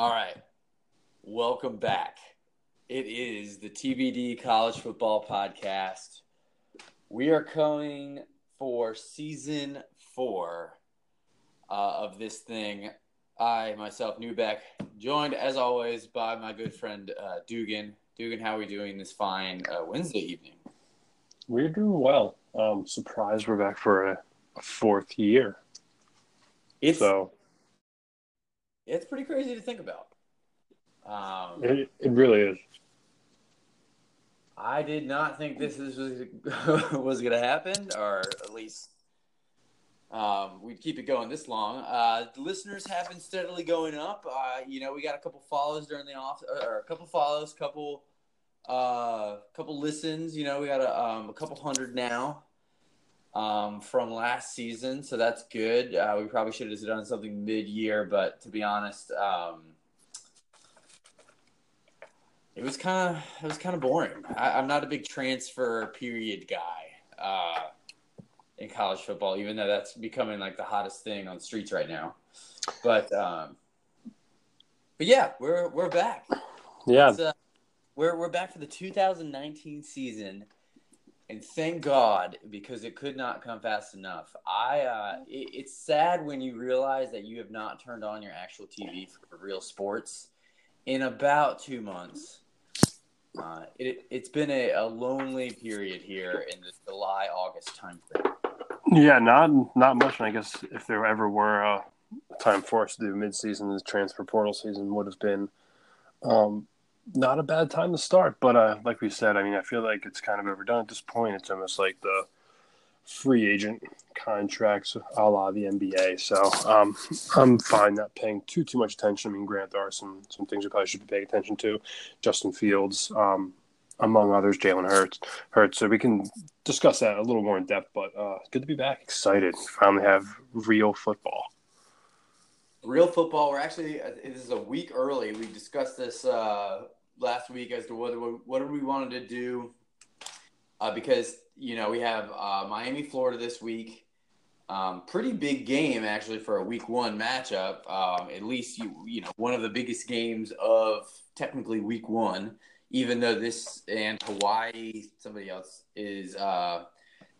All right. Welcome back. It is the TBD College Football Podcast. We are coming for season four uh, of this thing. I, myself, Newbeck, joined as always by my good friend uh, Dugan. Dugan, how are we doing this fine uh, Wednesday evening? We're doing well. Um, surprised we're back for a, a fourth year. It's So it's pretty crazy to think about. Um, it, it really is. I did not think this is, was, was going to happen, or at least um, we'd keep it going this long. Uh, the listeners have been steadily going up. Uh, you know, we got a couple follows during the off, or a couple follows, couple, uh, couple listens. You know, we got a, um, a couple hundred now um, from last season, so that's good. Uh, we probably should have done something mid-year, but to be honest, um, it was kind of it was kind of boring. I, I'm not a big transfer period guy uh, in college football, even though that's becoming like the hottest thing on the streets right now. But um, but yeah, we're we're back. Yeah, uh, we're we're back for the 2019 season, and thank God because it could not come fast enough. I uh, it, it's sad when you realize that you have not turned on your actual TV for real sports in about two months. Uh, it, it's been a, a lonely period here in the July August time frame. yeah, not not much. And I guess if there ever were a time for us to do mid-season, the transfer portal season would have been um, not a bad time to start. But uh, like we said, I mean, I feel like it's kind of overdone at this point. It's almost like the free agent contracts a la the NBA. So um, I'm fine not paying too too much attention. I mean, Grant, there are some some things we probably should be paying attention to. Justin Fields, um, among others, Jalen Hurts. Hurts. So we can discuss that a little more in depth. But uh, good to be back. Excited. Finally have real football. Real football. We're actually this is a week early. We discussed this uh, last week as to whether what what we wanted to do uh, because you know we have uh, Miami, Florida this week. Um, pretty big game actually for a week one matchup. Um, at least you you know one of the biggest games of technically week one. Even though this and Hawaii, somebody else is uh,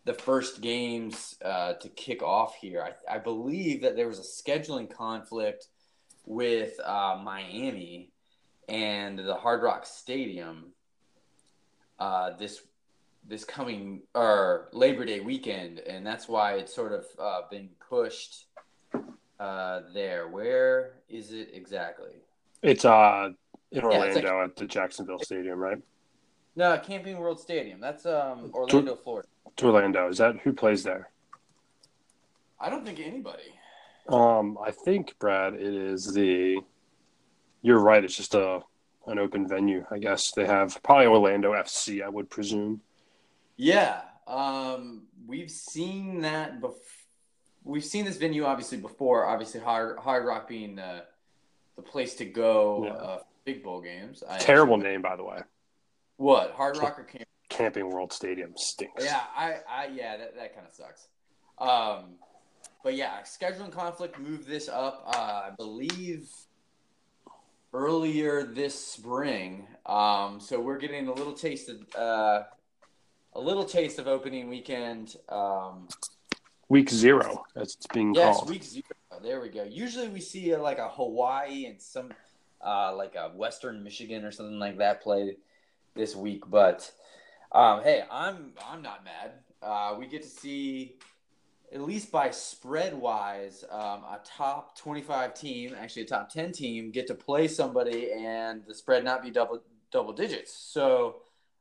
the first games uh, to kick off here. I, I believe that there was a scheduling conflict with uh, Miami and the Hard Rock Stadium uh, this this coming or Labor Day weekend, and that's why it's sort of uh, been pushed uh, there. Where is it exactly? It's uh in Orlando it's like- at the Jacksonville Stadium, right? No, Camping World Stadium. That's um, Orlando, Florida. It's Orlando. Is that who plays there? I don't think anybody. Um, I think Brad, it is the. You're right. It's just a an open venue. I guess they have probably Orlando FC. I would presume. Yeah, um, we've seen that. before. we've seen this venue obviously before. Obviously, Hard Hard Rock being the the place to go. Yeah. Uh, big bowl games. I Terrible actually- name, by the way. What Hard Rock or Camp? Camping World Stadium stinks. Yeah, I, I yeah, that, that kind of sucks. Um, but yeah, scheduling conflict moved this up. Uh, I believe earlier this spring. Um, so we're getting a little taste of uh, a little taste of opening weekend. Um, Week zero, as it's being yes, called. week zero. There we go. Usually we see uh, like a Hawaii and some uh, like a Western Michigan or something like that play this week. But um, hey, I'm I'm not mad. Uh, we get to see at least by spread wise um, a top 25 team, actually a top 10 team, get to play somebody and the spread not be double double digits. So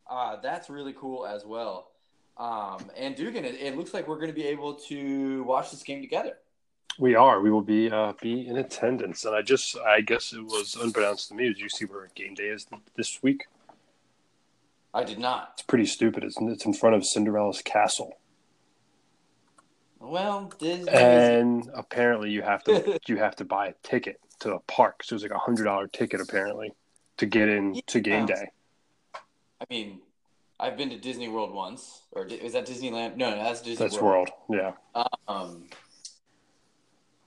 uh, that's really cool as well. Um, and Dugan, it, it looks like we're going to be able to watch this game together. We are. We will be uh, be in attendance, and I just I guess it was unbeknownst to me. Did you see where game day is this week? I did not. It's pretty stupid. It's it's in front of Cinderella's castle, Well, Disney. and apparently you have to you have to buy a ticket to the park. So it was like a hundred dollar ticket apparently to get in to game day. I mean, I've been to Disney World once, or is that Disneyland? No, no, that's Disney That's world. Yeah, Um,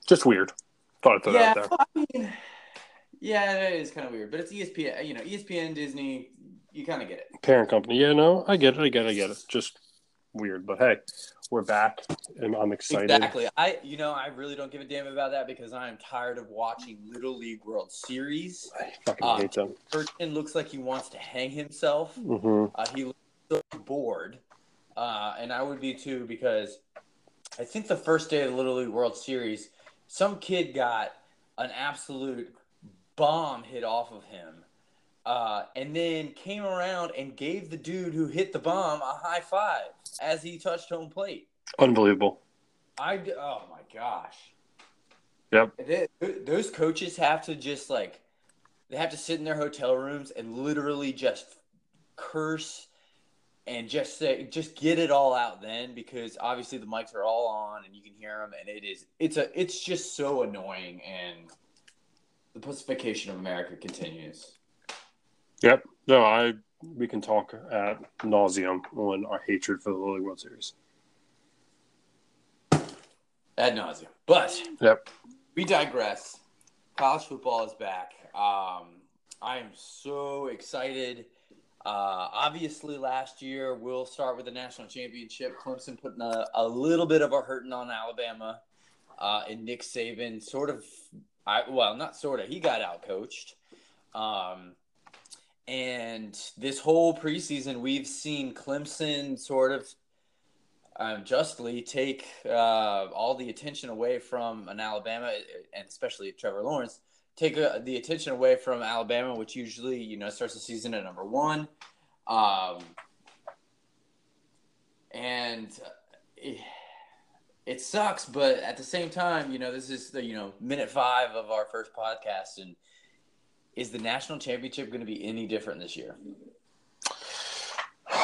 just weird. Thought I'd throw yeah, that out there. I mean, Yeah, it is kind of weird, but it's ESPN. You know, ESPN, Disney. You kind of get it. Parent company. Yeah, no, I get it. I get it. I get it. Just weird, but hey, we're back, and I'm excited. Exactly. I, you know, I really don't give a damn about that because I am tired of watching Little League World Series. I fucking Uh, hate them. Burton looks like he wants to hang himself. hmm Uh, he looks so bored, uh, and I would be too because I think the first day of the Little League World Series, some kid got an absolute bomb hit off of him, uh, and then came around and gave the dude who hit the bomb a high five as he touched home plate. Unbelievable. I oh my gosh. Yep. They- those coaches have to just like they have to sit in their hotel rooms and literally just curse and just say just get it all out then because obviously the mics are all on and you can hear them and it is it's a it's just so annoying and the pacification of America continues. Yep. No, I. We can talk at nauseum on our hatred for the Lily World Series. Ad nauseum. But Yep. we digress. College football is back. Um, I am so excited. Uh, obviously, last year we'll start with the national championship. Clemson putting a, a little bit of a hurting on Alabama, uh, and Nick Saban sort of, I well, not sort of. He got out coached. Um, and this whole preseason, we've seen Clemson sort of um, justly take uh, all the attention away from an Alabama, and especially Trevor Lawrence, take uh, the attention away from Alabama, which usually you know starts the season at number one, um, and it, it sucks. But at the same time, you know this is the you know minute five of our first podcast, and is the national championship going to be any different this year?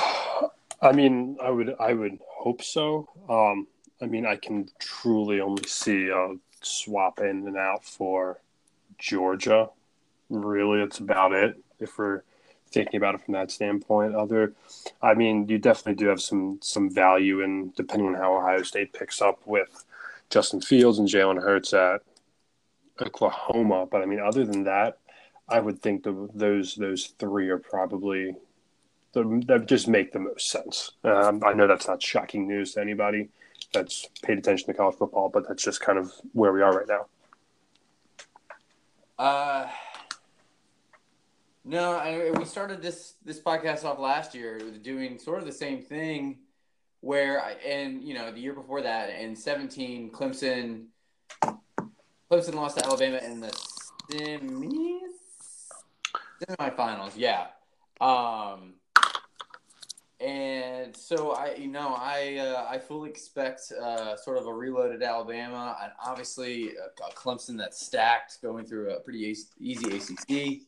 I mean, I would, I would hope so. Um, I mean, I can truly only see a swap in and out for Georgia. Really, it's about it. If we're thinking about it from that standpoint, other, I mean, you definitely do have some some value in depending on how Ohio State picks up with Justin Fields and Jalen Hurts at Oklahoma. But I mean, other than that, I would think the, those those three are probably the, that just make the most sense. Um, I know that's not shocking news to anybody that's paid attention to college football, but that's just kind of where we are right now. Uh, no, I, we started this this podcast off last year doing sort of the same thing, where I, and you know the year before that in seventeen, Clemson, Clemson lost to Alabama in the semis, semifinals. Yeah, um, and so I, you know, I uh, I fully expect uh, sort of a reloaded Alabama, and obviously a, a Clemson that's stacked, going through a pretty easy ACC.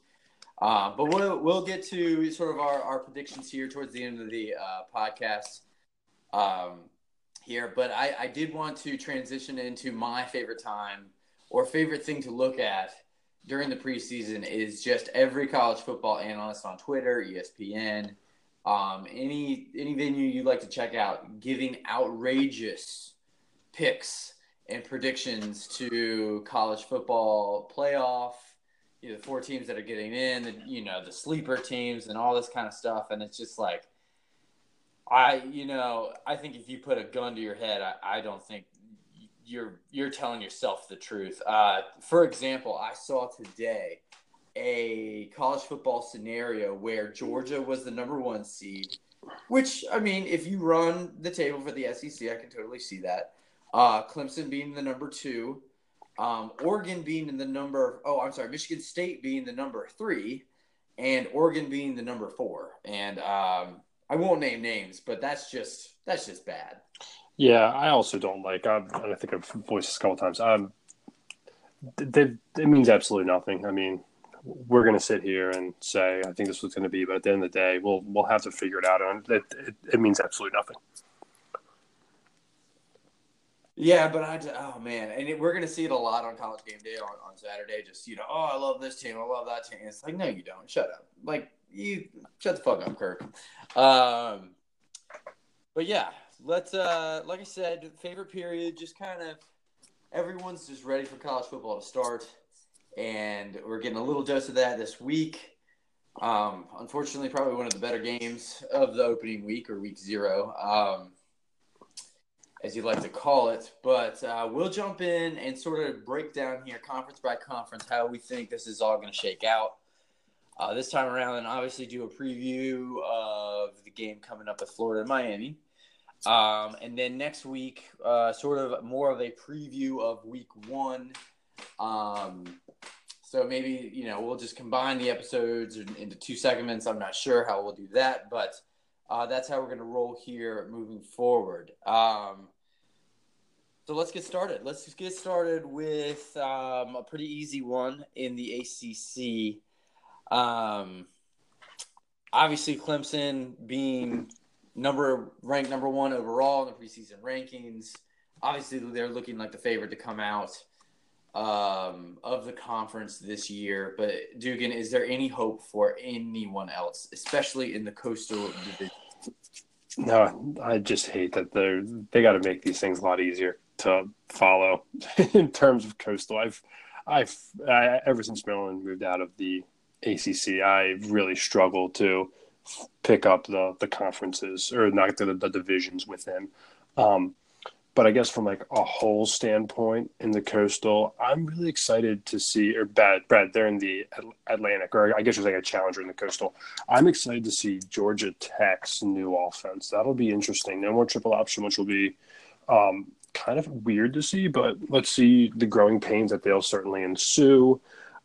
Uh, but we'll we'll get to sort of our, our predictions here towards the end of the uh, podcast um, here. But I, I did want to transition into my favorite time or favorite thing to look at during the preseason is just every college football analyst on Twitter, ESPN, um, any any venue you'd like to check out, giving outrageous picks and predictions to college football playoff. You know, the four teams that are getting in, the, you know, the sleeper teams and all this kind of stuff, and it's just like, I, you know, I think if you put a gun to your head, I, I don't think you're you're telling yourself the truth. Uh, for example, I saw today a college football scenario where Georgia was the number one seed, which I mean, if you run the table for the SEC, I can totally see that. Uh, Clemson being the number two, um, Oregon being in the number. Oh, I'm sorry, Michigan State being the number three, and Oregon being the number four. And um, I won't name names, but that's just that's just bad. Yeah, I also don't like. i and I think I've voiced this a couple times. Um, they, it means absolutely nothing. I mean, we're going to sit here and say, I think this was going to be, but at the end of the day, we'll we'll have to figure it out, and it, it, it means absolutely nothing. Yeah, but I oh man, and it, we're gonna see it a lot on College Game Day on, on Saturday. Just you know, oh, I love this team, I love that team. It's like, no, you don't. Shut up. Like you, shut the fuck up, Kirk. Um, but yeah, let's. Uh, like I said, favorite period. Just kind of everyone's just ready for college football to start, and we're getting a little dose of that this week. Um, unfortunately, probably one of the better games of the opening week or week zero, um, as you'd like to call it. But uh, we'll jump in and sort of break down here, conference by conference, how we think this is all going to shake out. Uh, this time around, and obviously do a preview of the game coming up with Florida and Miami. Um, and then next week, uh, sort of more of a preview of week one. Um, so maybe, you know, we'll just combine the episodes into two segments. I'm not sure how we'll do that, but uh, that's how we're going to roll here moving forward. Um, so let's get started. Let's get started with um, a pretty easy one in the ACC. Um, obviously, Clemson being number ranked number one overall in the preseason rankings. Obviously, they're looking like the favorite to come out um, of the conference this year. But Dugan, is there any hope for anyone else, especially in the coastal division? No, I just hate that they're they got to make these things a lot easier to follow in terms of coastal. I've I've I, ever since Maryland moved out of the ACC, I've really struggled to pick up the the conferences or not the, the divisions within. Um, but I guess from like a whole standpoint in the coastal, I'm really excited to see. Or Brad, Brad, they're in the Atlantic, or I guess you're like a challenger in the coastal. I'm excited to see Georgia Tech's new offense. That'll be interesting. No more triple option, which will be um, kind of weird to see. But let's see the growing pains that they'll certainly ensue.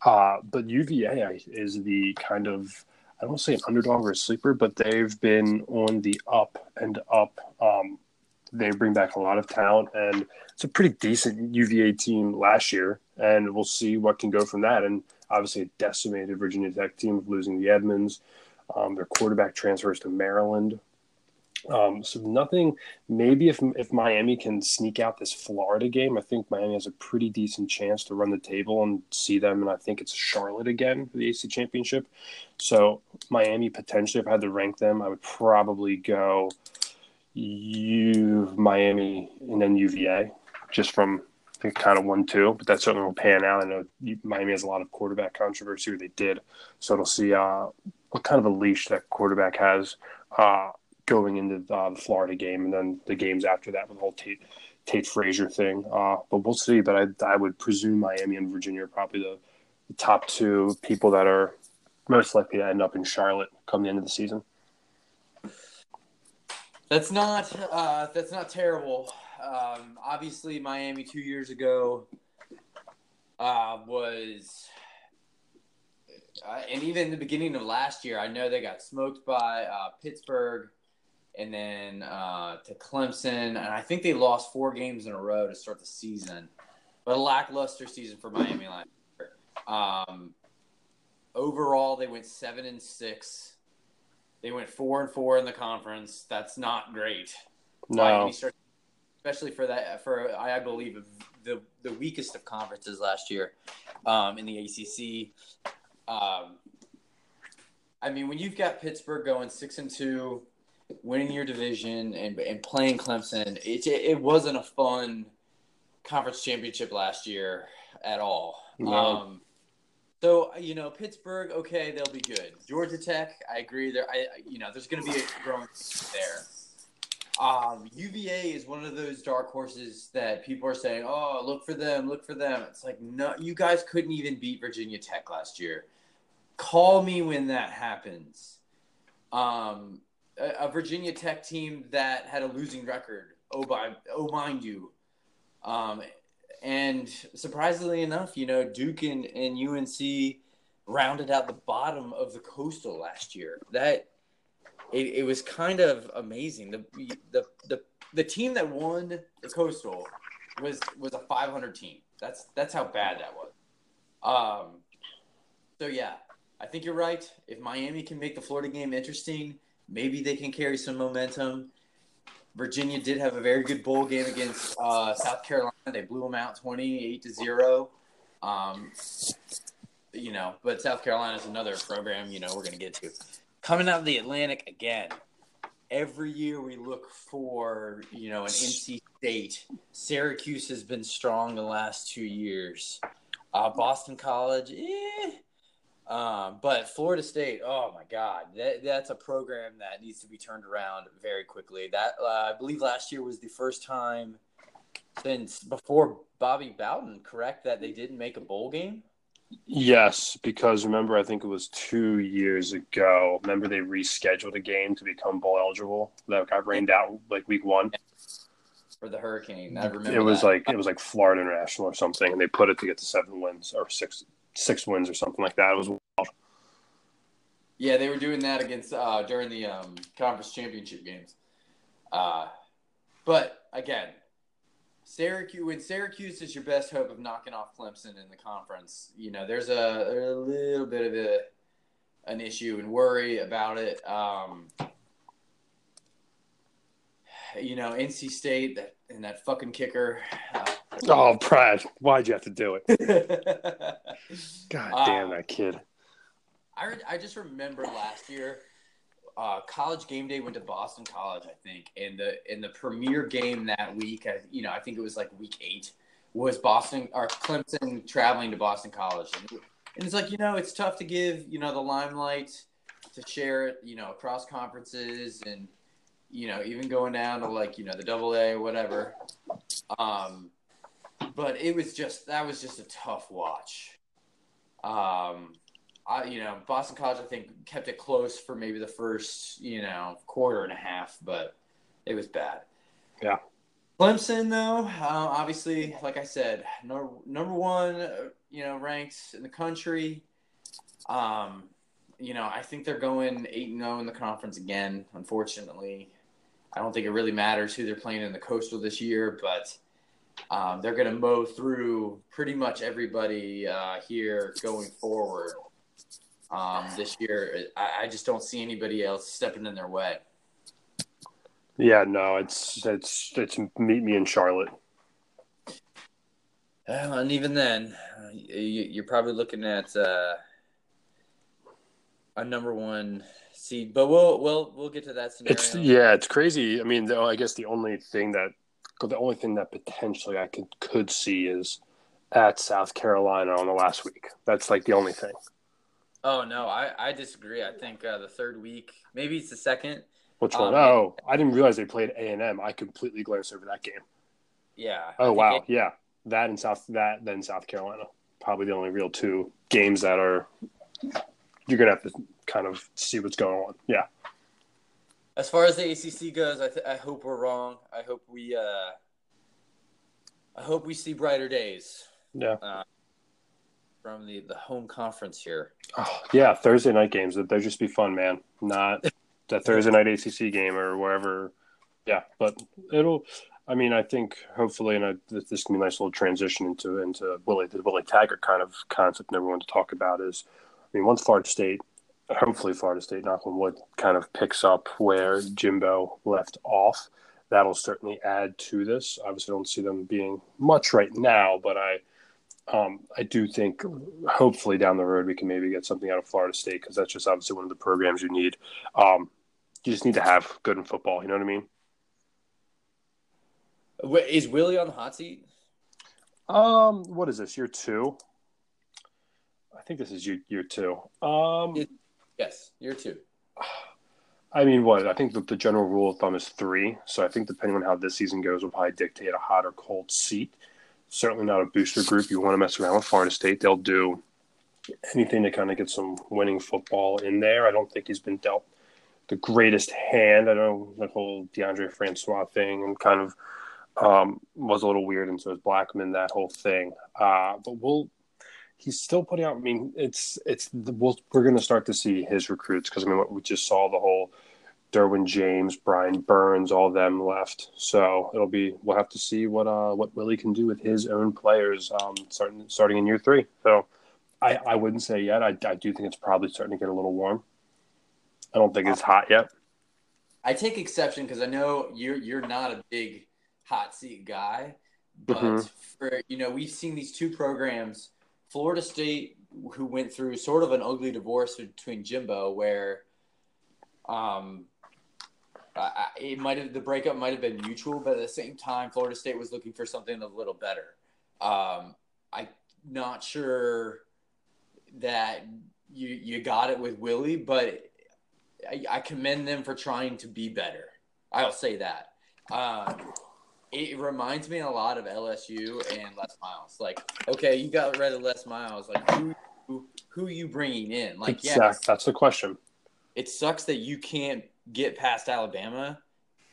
Uh, but UVA is the kind of I don't say an underdog or a sleeper, but they've been on the up and up. Um, they bring back a lot of talent, and it's a pretty decent UVA team last year, and we'll see what can go from that. And obviously, a decimated Virginia Tech team of losing the Edmonds. Um, their quarterback transfers to Maryland. Um, so nothing. Maybe if if Miami can sneak out this Florida game, I think Miami has a pretty decent chance to run the table and see them. And I think it's Charlotte again for the ACC Championship. So Miami potentially, if I had to rank them, I would probably go U Miami and then UVA, just from I think kind of one two. But that certainly will pan out. I know Miami has a lot of quarterback controversy, or they did. So it'll see uh, what kind of a leash that quarterback has. Uh, going into uh, the Florida game, and then the games after that with the whole Tate Tate Frazier thing. Uh, but we'll see. But I I would presume Miami and Virginia are probably the, the top two people that are most likely to end up in Charlotte come the end of the season. That's not uh, that's not terrible. Um, obviously, Miami two years ago uh, was, uh, and even the beginning of last year, I know they got smoked by uh, Pittsburgh and then uh, to Clemson, and I think they lost four games in a row to start the season. But a lackluster season for Miami last year. Um, overall, they went seven and six. They went four and four in the conference. That's not great. No, especially for that for I believe the the weakest of conferences last year um, in the ACC. Um, I mean, when you've got Pittsburgh going six and two winning your division and, and playing Clemson, it, it wasn't a fun conference championship last year at all. No. Um, so you know Pittsburgh, okay, they'll be good. Georgia Tech, I agree. There, I you know there's going to be a growing there. Um, UVA is one of those dark horses that people are saying, "Oh, look for them, look for them." It's like no, you guys couldn't even beat Virginia Tech last year. Call me when that happens. Um, a, Virginia Tech team that had a losing record. Oh, by oh, mind you. Um, and surprisingly enough, you know, Duke and, and UNC rounded out the bottom of the coastal last year. That it, it was kind of amazing. The, the the the team that won the coastal was was a 500 team. That's that's how bad that was. Um, so yeah, I think you're right. If Miami can make the Florida game interesting, Maybe they can carry some momentum. Virginia did have a very good bowl game against uh, South Carolina. They blew them out 28 to 0. Um, you know, but South Carolina is another program, you know, we're going to get to. Coming out of the Atlantic again, every year we look for, you know, an NC State. Syracuse has been strong the last two years. Uh, Boston College, eh. Um, but Florida State, oh my God, that, that's a program that needs to be turned around very quickly. That uh, I believe last year was the first time since before Bobby Bowden, correct, that they didn't make a bowl game. Yes, because remember, I think it was two years ago. Remember, they rescheduled a game to become bowl eligible that got rained out like week one for the Hurricane. I remember it was that. like it was like Florida International or something, and they put it to get to seven wins or six six wins or something like that. It was wild. Yeah, they were doing that against uh, during the um, conference championship games. Uh, but again, Syracuse when Syracuse is your best hope of knocking off Clemson in the conference, you know, there's a, a little bit of a an issue and worry about it. Um, you know, NC State that and that fucking kicker. Uh, oh, Brad, why'd you have to do it? God damn Um, that kid. I re- I just remember last year, uh, college game day went to Boston College, I think, and the in the premier game that week, I, you know, I think it was like week eight, was Boston or Clemson traveling to Boston College, and, and it's like you know it's tough to give you know the limelight to share it, you know, across conferences and you know even going down to like you know the double A whatever. Um, but it was just that was just a tough watch. Um, I, you know, Boston College, I think, kept it close for maybe the first, you know, quarter and a half, but it was bad. Yeah. Clemson, though, uh, obviously, like I said, no, number one, uh, you know, ranked in the country. Um, you know, I think they're going eight and zero in the conference again. Unfortunately, I don't think it really matters who they're playing in the Coastal this year, but um, they're going to mow through pretty much everybody uh, here going forward um, this year. I, I just don't see anybody else stepping in their way. Yeah, no, it's it's it's meet me in Charlotte. Well, and even then, uh, you, you're probably looking at uh, a number one seed. But we'll we'll we'll get to that scenario. It's yeah, it's crazy. I mean, the, I guess the only thing that the only thing that potentially I could could see is at South Carolina on the last week. That's like the only thing. Oh no, I, I disagree. I think uh, the third week, maybe it's the second. Which one? Um, oh, I didn't realize they played A and M. I completely glanced over that game. Yeah. Oh wow, it- yeah, that and South that then South Carolina. Probably the only real two games that are you're gonna have to kind of see what's going on. Yeah, as far as the ACC goes, I, th- I hope we're wrong. I hope we uh, I hope we see brighter days yeah, from the the home conference here. oh, yeah. Thursday night games they'll just be fun, man. Not that Thursday night ACC game or wherever. Yeah, but it'll. I mean, I think hopefully, and I, this this can be a nice little transition into into Willie the Willie Taggart kind of concept. And everyone to talk about is, I mean, once Florida State, hopefully Florida State, knock on wood, kind of picks up where Jimbo left off. That'll certainly add to this. Obviously, I don't see them being much right now, but I, um, I do think hopefully down the road we can maybe get something out of Florida State because that's just obviously one of the programs you need. Um, you just need to have good in football. You know what I mean? Wait, Is Willie on the hot seat? Um, what is this? Year two? I think this is year year two. Um, It- Yes, year two. I mean, what? I think the, the general rule of thumb is three. So I think depending on how this season goes, will probably dictate a hot or cold seat. Certainly not a booster group. You want to mess around with Florida State, they'll do anything to kind of get some winning football in there. I don't think he's been dealt the greatest hand. I know the whole Deondre Francois thing and kind of um, was a little weird, and so is Blackman. That whole thing. Uh, but we'll. He's still putting out. I mean, it's it's the, we'll, we're going to start to see his recruits because I mean, what we just saw the whole Derwin James, Brian Burns, all of them left. So it'll be we'll have to see what uh what Willie can do with his own players um starting starting in year three. So I I wouldn't say yet. I I do think it's probably starting to get a little warm. I don't think it's hot yet. I take exception because I know you're you're not a big hot seat guy, but Mhm. for you know we've seen these two programs, Florida State, who went through sort of an ugly divorce between Jimbo, where, um, I, it might have the breakup might have been mutual, but at the same time, Florida State was looking for something a little better. Um, I not sure that you you got it with Willie, but I, I commend them for trying to be better. I'll say that. Um, it reminds me a lot of LSU and Les Miles. Like, okay, you got rid of Les Miles. Like, who who, who you bringing in? Like, exactly. yeah, that's the question. It sucks that you can't get past Alabama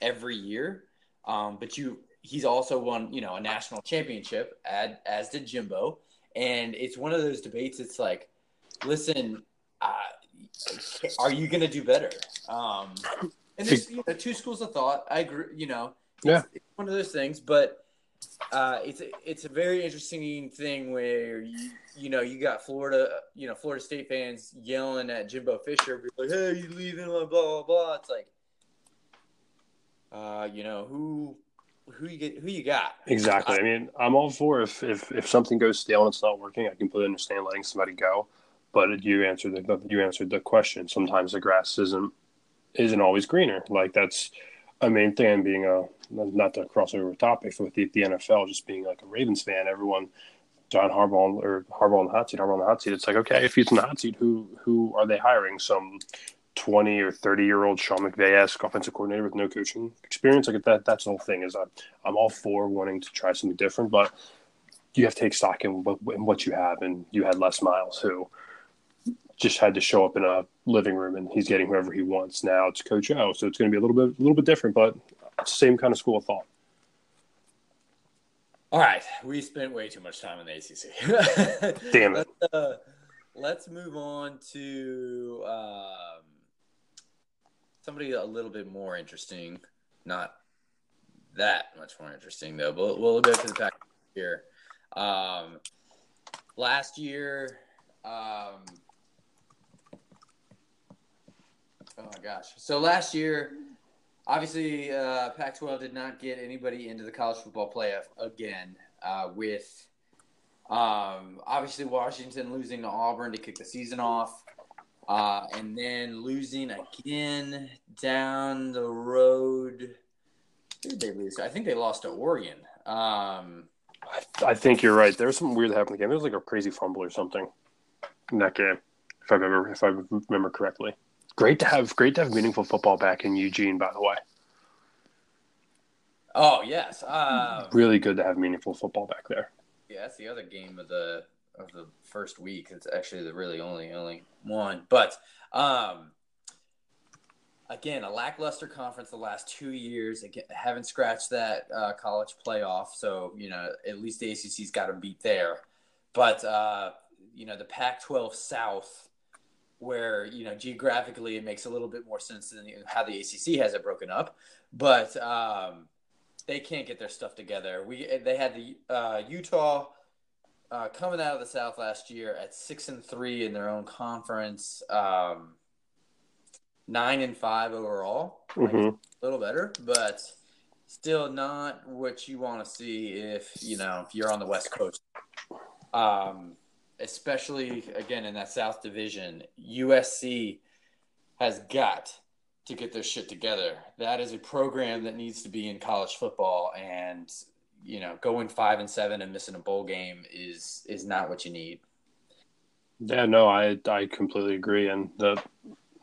every year, um, but you he's also won you know a national championship, as, as did Jimbo, and it's one of those debates. It's like, listen, uh, are you going to do better? Um, and there's you know, two schools of thought. I agree. You know, yeah, it's one of those things, but uh, it's a, it's a very interesting thing where you you know you got Florida you know Florida State fans yelling at Jimbo Fisher like hey you leaving blah blah blah. It's like, uh, you know who who you get who you got exactly. I mean, I'm all for if if if something goes stale and it's not working, I completely understand letting somebody go. But you answered the you answered the question. Sometimes the grass isn't isn't always greener. Like that's a main thing. Being a not to cross over topics with the, the NFL, just being like a Ravens fan, everyone John Harbaugh or Harbaugh on the hot seat, Harbaugh on the hot seat. It's like okay, if he's in the hot seat, who who are they hiring? Some twenty or thirty year old Sean McVay esque offensive coordinator with no coaching experience. Like that, that's the whole thing. Is I'm I'm all for wanting to try something different, but you have to take stock in what, in what you have, and you had Les Miles who just had to show up in a living room and he's getting whoever he wants. Now it's Coach O, so it's going to be a little bit a little bit different, but same kind of school of thought. All right, we spent way too much time in the ACC. Damn it. Let's, uh, let's move on to um, somebody a little bit more interesting. Not that much more interesting though, but we'll go to the Pac here. Um, last year, um, Oh my gosh! So last year, obviously, uh, Pac-12 did not get anybody into the college football playoff again. Uh, with um, obviously Washington losing to Auburn to kick the season off, uh, and then losing again down the road. Who did they lose? I think they lost to Oregon. Um, I, I, think you're right. There was something weird that happened in the game. There was like a crazy fumble or something in that game, if I remember if I remember correctly. Great to have great to have meaningful football back in Eugene, by the way. Oh yes, uh, really good to have meaningful football back there. Yeah, that's the other game of the of the first week. It's actually the really only only one, but um, again, a lackluster conference the last two years. Again, haven't scratched that uh, college playoff, so you know at least the ACC's got to beat there. But uh, you know the Pac-12 South where you know geographically it makes a little bit more sense than how the ACC has it broken up, but um, they can't get their stuff together. We they had the uh, Utah uh, coming out of the South last year at six and three in their own conference, um, nine and five overall, mm-hmm. like, a little better, but still not what you want to see if you know if you're on the West Coast. Um, especially again in that South Division, USC has got to get their shit together. That is a program that needs to be in college football, and you know, going five and seven and missing a bowl game is is not what you need. Yeah, no, I I completely agree, and the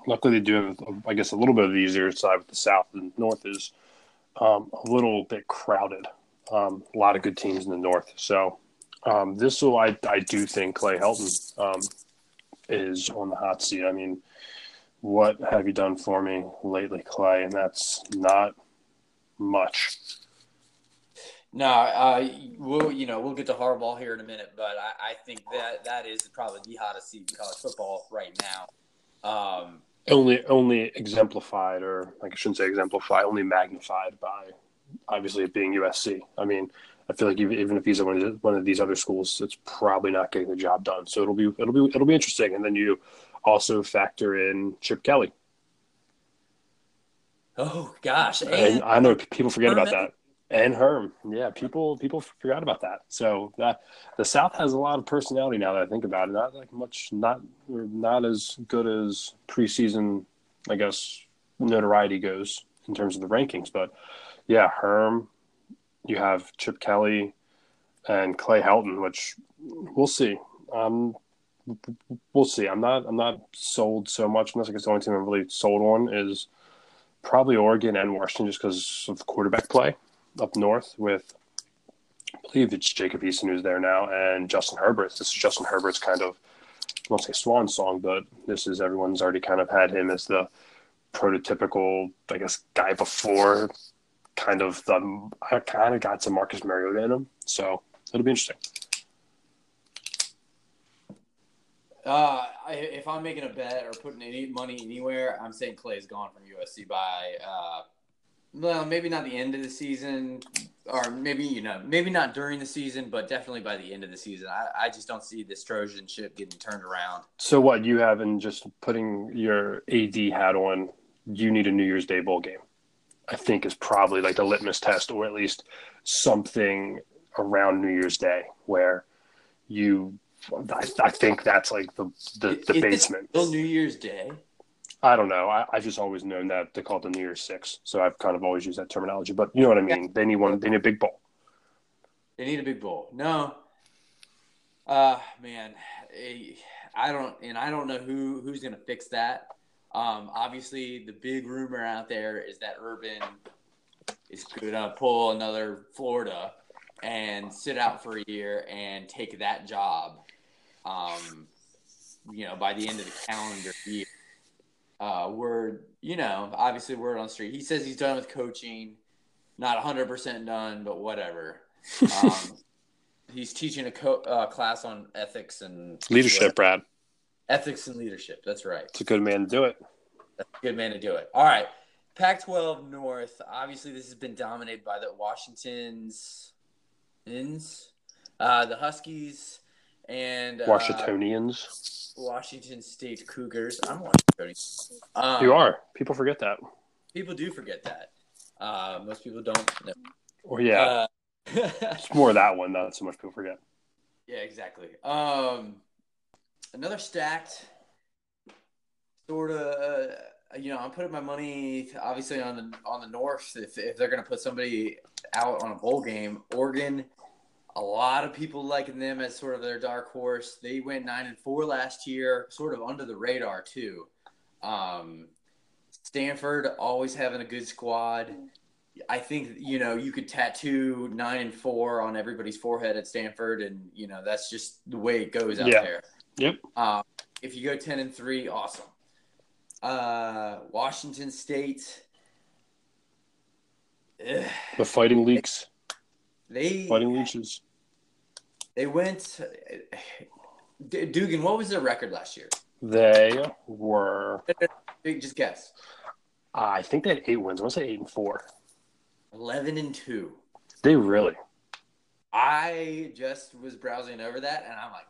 luckily they do have, I guess, a little bit of the easier side with the South and North is um, a little bit crowded. Um, a lot of good teams in the North, so um, this will, I, I do think Clay Helton um, is on the hot seat. I mean, what have you done for me lately, Clay? And that's not much. No, uh, we'll you know we'll get to Harbaugh here in a minute, but I, I think that that is probably the hottest seat in college football right now. Um, only only exemplified, or like I shouldn't say exemplified, only magnified by obviously it being USC. I mean, I feel like even if he's at one of, one of these other schools, it's probably not getting the job done. So it'll be it'll be it'll be interesting. And then you also factor in Chip Kelly. Oh gosh, and, and I know people forget about that. And Herm, yeah, people people forgot about that. So that the South has a lot of personality now that I think about it. Not like much, not not as good as preseason, I guess, notoriety goes in terms of the rankings. But yeah, Herm, you have Chip Kelly. and Clay Helton, which we'll see. Um, we'll see. I'm not I'm not sold so much this. I guess the only team I'm really sold on is probably Oregon and Washington, just because of quarterback play up north with. I believe it's Jacob Eason who's there now, and Justin Herbert. This is Justin Herbert's kind of, I won't say swan song, but this is everyone's already kind of had him as the prototypical, I guess, guy before kind of the I kind of got some Marcus Mariota in him. So it'll be interesting. Uh, I, if I'm making a bet or putting any money anywhere, I'm saying Clay's gone from USC by, uh, well, maybe not the end of the season, or maybe you know, maybe not during the season, but definitely by the end of the season. I, I just don't see this Trojan ship getting turned around. So what you have in just putting your AD hat on, you need a New Year's Day bowl game. I think is probably like the litmus test, or at least something around New Year's Day where you I, I think that's like the the, the Is basement. Still New Year's Day. I don't know. I, I've just always known that they call it the New Year's Six, so I've kind of always used that terminology. But you know what I mean. They need one. They need a big bowl. They need a big bowl. No. Uh man, eh, I don't and I don't know who who's going to fix that. Um obviously the big rumor out there is that Urban is going to pull another Florida and sit out for a year and take that job. Um you know, by the end of the calendar year. Uh word, you know, obviously word on the street. He says he's done with coaching. Not 100% done, but whatever. Um, he's teaching a co- uh, class on ethics and Leadership, Brad. Ethics and leadership. That's right. It's a good man to do it. That's a good man to do it. All right. Pac 12 North. Obviously, this has been dominated by the Washingtons, Ins, uh, the Huskies, and uh, Washingtonians. Washington State Cougars. I'm Washington. Um, you are. People forget that. People do forget that. Uh, most people don't know. Or yeah, Uh, it's more that one. Not so much people forget. Yeah, exactly. Um, another stacked sort of. Uh, you know, I'm putting my money obviously on the on the North. If if they're going to put somebody out on a bowl game, Oregon. A lot of people liking them as sort of their dark horse. They went nine and four last year, sort of under the radar too. Um, Stanford always having a good squad. I think you know you could tattoo nine and four on everybody's forehead at Stanford, and you know that's just the way it goes out Yeah. there. Yep. Um, if you go ten and three, awesome. Uh, Washington State, ugh, The fighting leaks, they fighting leeches. they went. D- Dugan, what was their record last year? They were. Just guess. I think they had eight wins. I want to say eight and four. Eleven and two. They really. I just was browsing over that, and I'm like.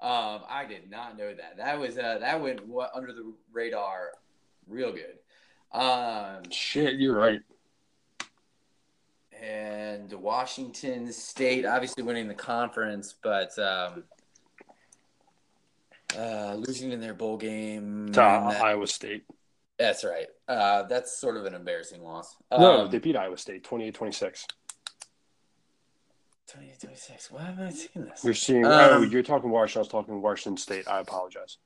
Um, I did not know that. That was uh, that went under the radar, real good. Um, Shit, you're right. and Washington State obviously winning the conference, but um, uh, losing in their bowl game. To that- Iowa State. that's right. Uh, that's sort of an embarrassing loss. No, Um, they beat Iowa State 28 26. 28, 26. Why am I seeing this? You're seeing. oh, Um, you're talking Washington. I was talking Washington State. I apologize.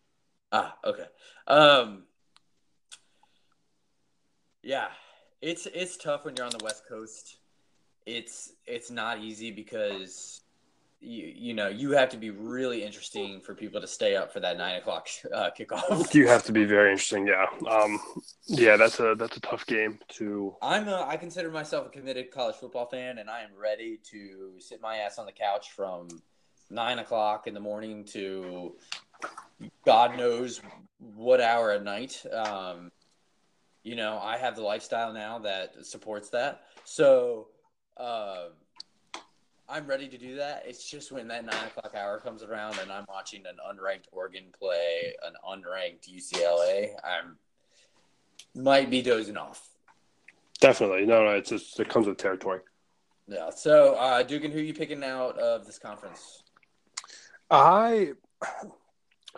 Ah, okay. Um, yeah, it's it's tough when you're on the West Coast. It's it's not easy because you you know you have to be really interesting for people to stay up for that nine o'clock uh, kickoff. You have to be very interesting. Yeah. Um. Yeah, that's a that's a tough game to. I'm a, I consider myself a committed college football fan, and I am ready to sit my ass on the couch from nine o'clock in the morning to God knows what hour at night. Um, you know, I have the lifestyle now that supports that, so uh, I'm ready to do that. It's just when that nine o'clock hour comes around and I'm watching an unranked Oregon play, an unranked UCLA, I'm might be dozing off. Definitely. No, no. It's just it comes with territory. Yeah. So, uh, Dugan, who are you picking out of this conference? I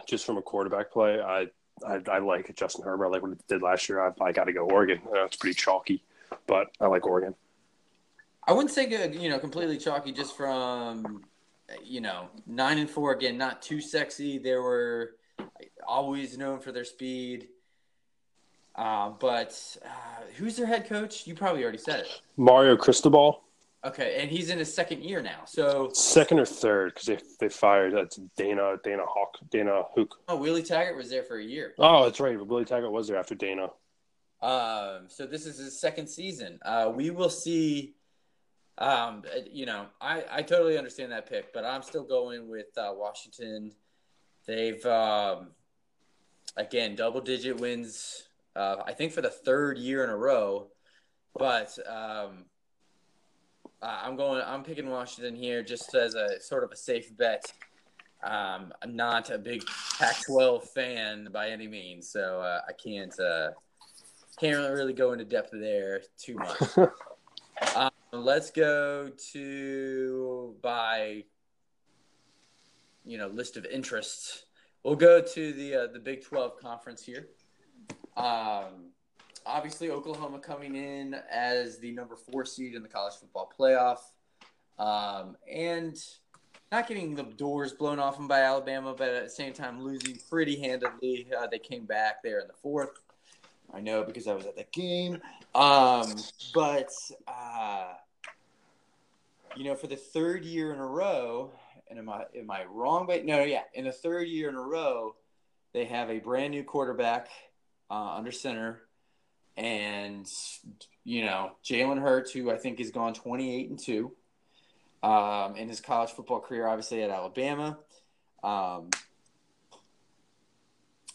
just from a quarterback play, I I, I like Justin Herbert. I like what he did last year. I, I got to go Oregon. Uh, it's pretty chalky, but I like Oregon. I wouldn't say good, you know completely chalky just from you know nine and four again, not too sexy. They were always known for their speed. Uh, but uh, who's their head coach? You probably already said it. Mario Cristobal. Okay, and he's in his second year now. So second or third because they they fired that's Dana Dana Hawk Dana Hook. Oh, Willie Taggart was there for a year. Oh, that's right. Willie Taggart was there after Dana. Um, so this is his second season. Uh, we will see. Um, you know, I I totally understand that pick, but I'm still going with uh, Washington. They've um, again double digit wins. Uh, I think for the third year in a row, but um, I'm going. I'm picking Washington here just as a sort of a safe bet. Um, I'm not a big Pac-12 fan by any means, so uh, I can't uh, can't really go into depth there too much. um, let's go to by you know list of interests. We'll go to the uh, the Big 12 conference here. Um, obviously Oklahoma coming in as the number four seed in the college football playoff, um, and not getting the doors blown off them by Alabama, but at the same time losing pretty handedly. Uh, they came back there in the fourth. I know because I was at that game. Um, but uh, you know, for the third year in a row, and am I am I wrong? But no, yeah, in the third year in a row, they have a brand new quarterback uh, under center and you know Jalen Hurts, who I think has gone twenty eight and two um, in his college football career, obviously at Alabama. Um,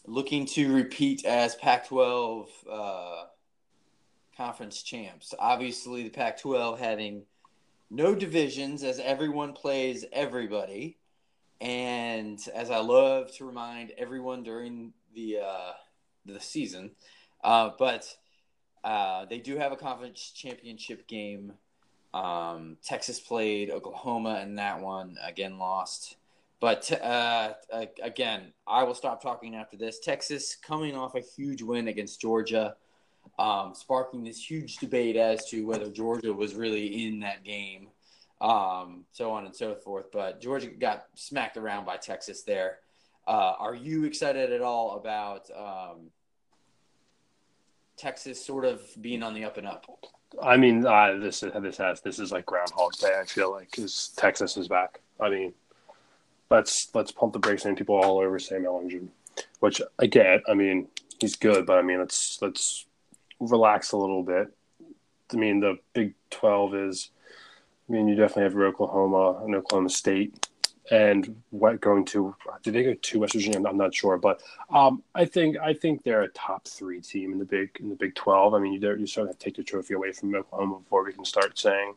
looking to repeat as Pac 12 uh, conference champs. Obviously, the Pac 12 having no divisions as everyone plays everybody. And as I love to remind everyone during the uh, the season, uh, but uh, they do have a conference championship game. Um, Texas played Oklahoma in that one. Again, lost. But uh, again, I will stop talking after this. Texas coming off a huge win against Georgia, um, sparking this huge debate as to whether Georgia was really in that game, um, so on and so forth. But Georgia got smacked around by Texas there. Uh, are you excited at all about um, Texas sort of being on the up and up? I mean, uh, this this has this is like Groundhog Day. I feel like because Texas is back. I mean, let's let's pump the brakes on people all over Sam Ehlinger, which I get. I mean, he's good, but I mean, let's let's relax a little bit. I mean, the Big Twelve is. I mean, you definitely have your Oklahoma and Oklahoma State and what going to did they go to West Virginia? I'm not, sure, but um, I think I think they're a top three team in the big in the Big Twelve. I mean, you you sort of have to take the trophy away from Oklahoma before we can start saying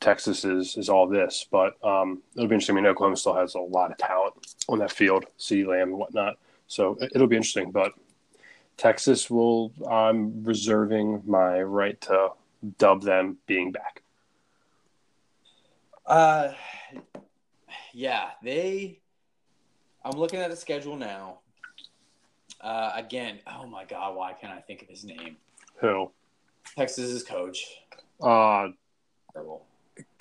Texas is is all this. But um, it'll be interesting. I mean, Oklahoma still has a lot of talent on that field, CeeDee Lamb and whatnot. So it, it'll be interesting. But Texas will. I'm reserving my right to dub them being back. Uh yeah, they. I'm looking at the schedule now. Uh, again, oh my god, why can't I think of his name? Who? Texas's coach. Uh, Terrible.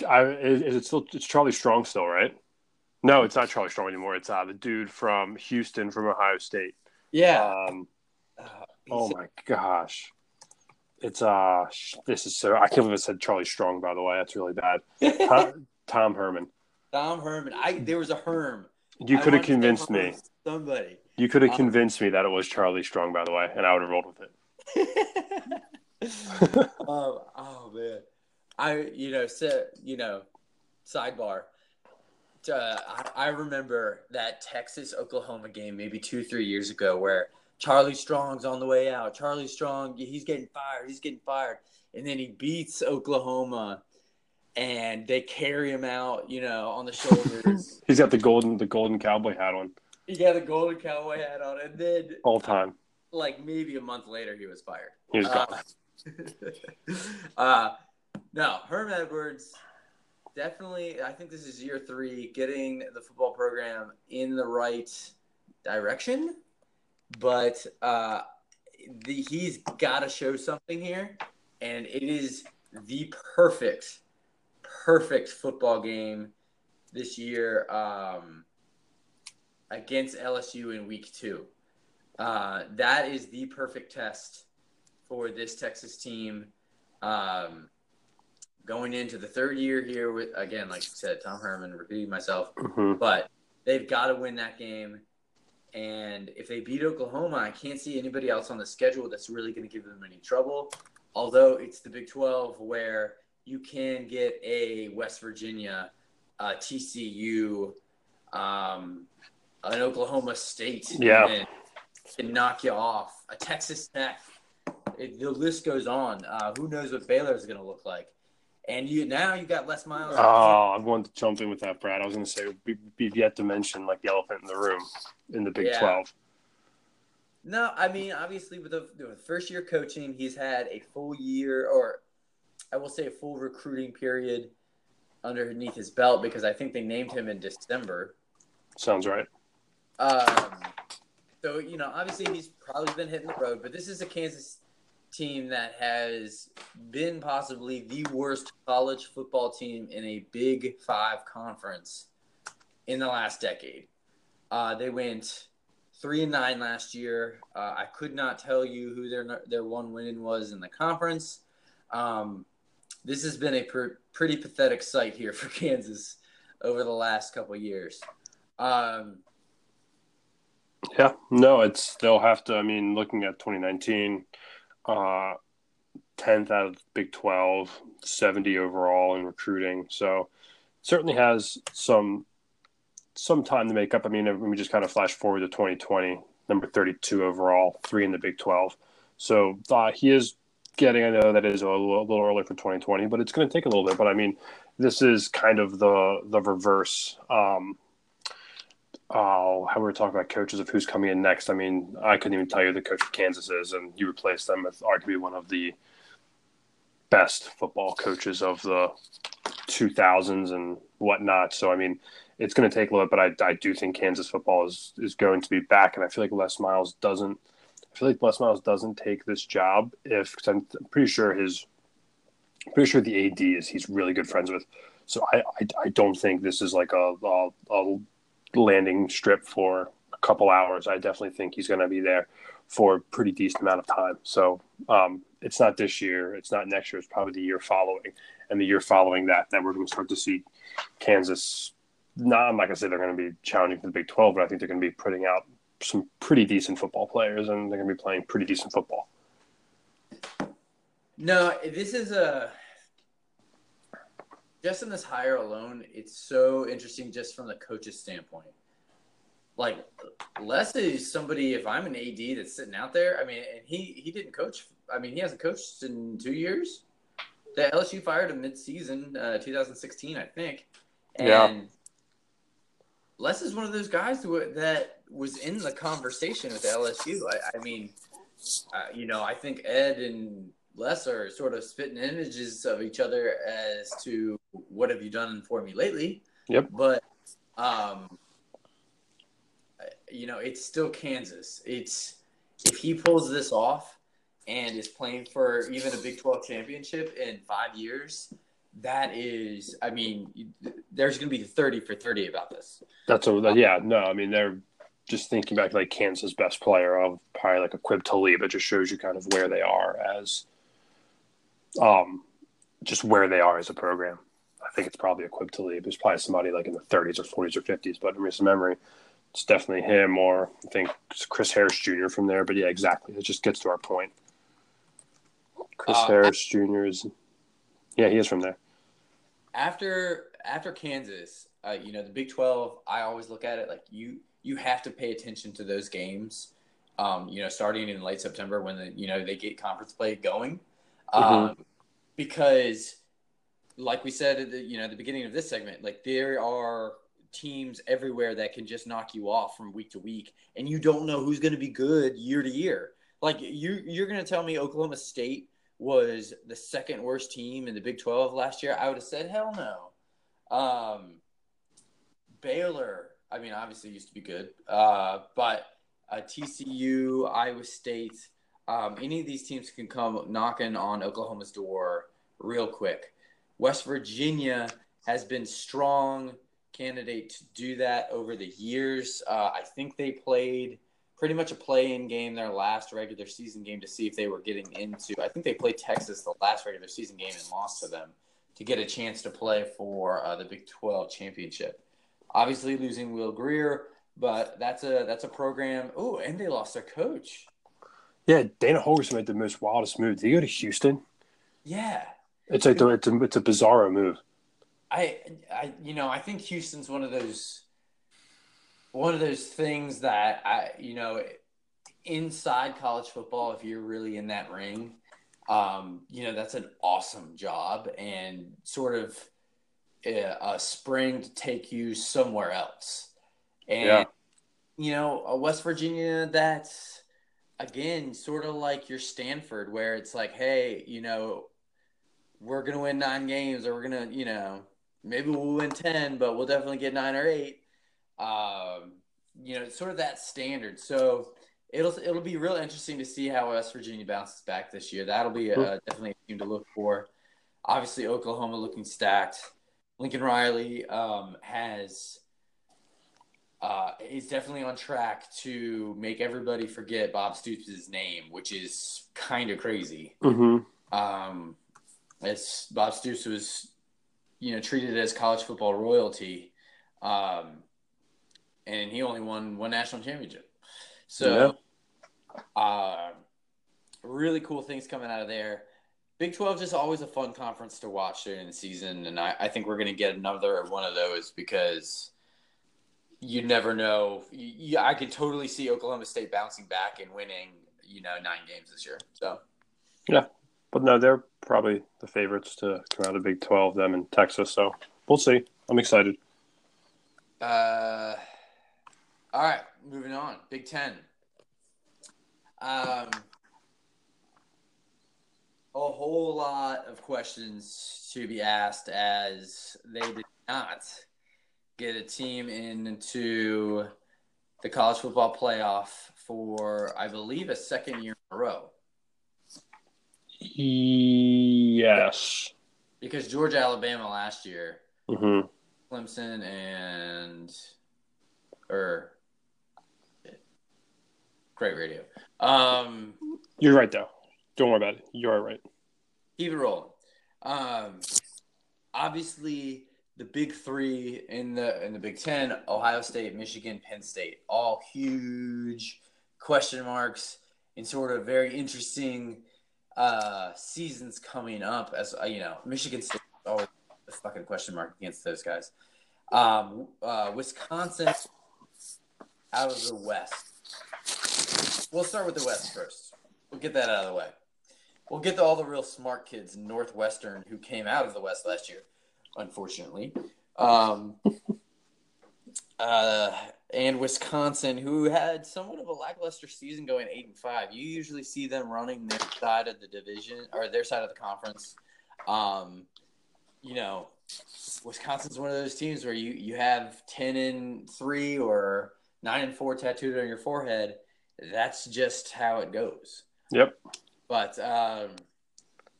I, is, is, it still? It's Charlie Strong still, right? No, it's not Charlie Strong anymore. It's uh, the dude from Houston, from Ohio State. Yeah. Um, uh, oh my gosh. It's uh, this is so. I can't believe it said Charlie Strong. By the way, that's really bad. Tom, Tom Herman. Tom Herman. I there was a Herm. You could have convinced me. Somebody. You could have um, convinced me that it was Charlie Strong, by the way, and I would have rolled with it. um, oh man, I you know so you know, sidebar. Uh, I, I remember that Texas Oklahoma game maybe two three years ago where Charlie Strong's on the way out. Charlie Strong, he's getting fired. He's getting fired, and then he beats Oklahoma and they carry him out, you know, on the shoulders. He's got the golden the golden cowboy hat on. He got the golden cowboy hat on, and then all time. Like maybe a month later, he was fired. He was gone. Uh, uh, no, Herm Edwards definitely. I think this is year three, getting the football program in the right direction, but uh, the, he's got to show something here, and it is the perfect perfect football game this year um, against LSU in week two. Uh, that is the perfect test for this Texas team. Um, going into the third year here with again, like I said, Tom Herman, repeating myself, Mm-hmm. but they've got to win that game. And if they beat Oklahoma, I can't see anybody else on the schedule that's really going to give them any trouble. Although it's the Big 12 where you can get a West Virginia, uh, TCU, um, an Oklahoma State, Yeah. and can knock you off. A Texas Tech. It, the list goes on. Uh, who knows what Baylor is going to look like? And you now you got Les Miles. Oh, I'm going to jump in with that, Brad. I was going to say we, we've yet to mention like the elephant in the room in the Big Yeah. 12. No, I mean obviously with the, the first year coaching, he's had a full year, or I will say a full recruiting period underneath his belt because I think they named him in December. Sounds right. Um, so you know, obviously he's probably been hitting the road, but this is a Kansas team that has been possibly the worst college football team in a Big Five conference in the last decade. Uh, they went three and nine last year. Uh, I could not tell you who their their one win was in the conference. Um, this has been a per, pretty pathetic sight here for Kansas over the last couple years. Um, Yeah, no, it's they'll have to. I mean, looking at 2019, uh, 10th out of Big 12, 70 overall in recruiting. So certainly has some some time to make up. I mean, we just kind of flash forward to 2020, number 32 overall, three in the Big 12. So uh, he is getting. I know that is a little, a little early for 2020, but it's going to take a little bit. But I mean, this is kind of the the reverse. Um, uh, how we were talking about coaches of who's coming in next. I mean, I couldn't even tell you the coach of Kansas is, and you replace them with arguably one of the best football coaches of the 2000s and whatnot. So, I mean, it's going to take a little bit, but I, I do think Kansas football is, is going to be back. And I feel like Les Miles doesn't, I feel like Les Miles doesn't take this job if, cause I'm pretty sure his, pretty sure the AD is he's really good friends with. So I, I, I don't think this is like a, a, a landing strip for a couple hours. I definitely think he's going to be there for a pretty decent amount of time. So um, it's not this year, it's not next year, it's probably the year following, and the year following that that we're going to start to see Kansas. Not, like I'm not going to say they're going to be challenging for the Big 12, but I think they're going to be putting out some pretty decent football players, and they're going to be playing pretty decent football. No, this is a just in this hire alone. It's so interesting just from the coach's standpoint. Like Les is somebody. If I'm an AD that's sitting out there, I mean, and he he didn't coach. I mean, he hasn't coached in two years. The LSU fired him mid-season, uh, 2016, I think. And Yeah. Les is one of those guys who, that was in the conversation with LSU. I, I mean, uh, you know, I think Ed and Les are sort of spitting images of each other as to what have you done for me lately. Yep. But, um, you know, it's still Kansas. It's if he pulls this off and is playing for even a Big 12 championship in five years, that is, I mean, there's going to be 30 for 30 about this. That's a yeah. No, I mean they're just thinking back like Kansas' best player of probably like Aqib Talib. It just shows you kind of where they are as, um, just where they are as a program. I think it's probably Aqib Talib. It's probably somebody like in the 30s or 40s or 50s, but in recent memory, it's definitely him or I think it's Chris Harris Jr. from there. But yeah, exactly. It just gets to our point. Chris Uh, Harris Jr. is, yeah, he is from there. after after Kansas, uh, you know the Big Twelve. I always look at it like you you have to pay attention to those games. Um, you know, starting in late September when the you know they get conference play going, um, because like we said at the you know the beginning of this segment, like there are teams everywhere that can just knock you off from week to week, and you don't know who's going to be good year to year. Like you you're going to tell me Oklahoma State was the second worst team in the Big 12 last year, I would have said hell no. Um, Baylor, I mean, obviously used to be good, uh, but uh, TCU, Iowa State, um, any of these teams can come knocking on Oklahoma's door real quick. West Virginia has been strong candidate to do that over the years. Uh, I think they played pretty much a play-in game their last regular season game to see if they were getting into. I think they played Texas the last regular season game and lost to them to get a chance to play for uh, the Big 12 championship. Obviously, losing Will Grier, but that's a that's a program. Oh, and they lost their coach. Yeah, Dana Holgorsen made the most wildest move. Did he go to Houston? Yeah, it's like the, it's a it's a bizarre move. I, I, you know, I think Houston's one of those, one of those things that I, you know, inside college football, if you're really in that ring, um, you know, that's an awesome job and sort of a, a spring to take you somewhere else. And, yeah. you know, West Virginia, that's again sort of like your Stanford, where it's like, hey, you know, we're gonna win nine games, or we're gonna, you know, maybe we'll win 10, but we'll definitely get nine or eight. Um, you know, it's sort of that standard. So it'll it'll be real interesting to see how West Virginia bounces back this year. That'll be a, definitely a team to look for. Obviously, Oklahoma looking stacked. Lincoln Riley um, has uh, is definitely on track to make everybody forget Bob Stoops' name, which is kind of crazy. Mm-hmm. Um, as Bob Stoops was you know, treated as college football royalty. Um, and he only won one national championship. So, yeah. uh, really cool things coming out of there. Big 12 just always a fun conference to watch during the season. And I, I think we're going to get another one of those because you never know. You, I could totally see Oklahoma State bouncing back and winning, you know, nine games this year. So, yeah, but no, they're probably the favorites to come out of Big 12, them in Texas. So we'll see. I'm excited. Uh, all right, moving on. Big 10. Um, a whole lot of questions to be asked as they did not get a team into the college football playoff for, I believe, a second year in a row. Yes. Because Georgia, Alabama last year, mm-hmm. Clemson and or great radio. Um, You're right though. Don't worry about it. You are right. Keep it rolling. Um, obviously, the big three in the in the Big Ten: Ohio State, Michigan, Penn State, all huge question marks and sort of very interesting uh, seasons coming up, as uh, you know, Michigan State always a fucking question mark against those guys. Um, uh, Wisconsin out of the West. We'll start with the West first. We'll get that out of the way. We'll get to all the real smart kids in Northwestern who came out of the West last year, unfortunately. Um, uh, and Wisconsin, who had somewhat of a lackluster season going eight and five. You usually see them running their side of the division or their side of the conference. Um, you know, Wisconsin's one of those teams where you, you have ten and three or nine and four tattooed on your forehead. That's just how it goes. Yep. But um,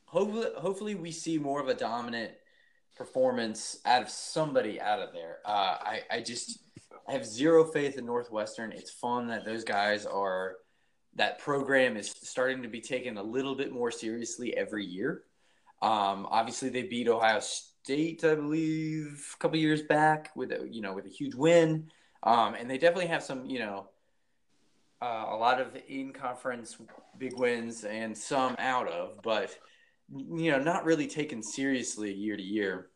hopefully, hopefully we see more of a dominant performance out of somebody out of there. Uh, I, I just I have zero faith in Northwestern. It's fun that those guys are that program is starting to be taken a little bit more seriously every year. Um, obviously, they beat Ohio State, I believe, a couple years back with a, you know with a huge win, um, and they definitely have some you know uh, a lot of in conference big wins and some out of, but you know not really taken seriously year to year.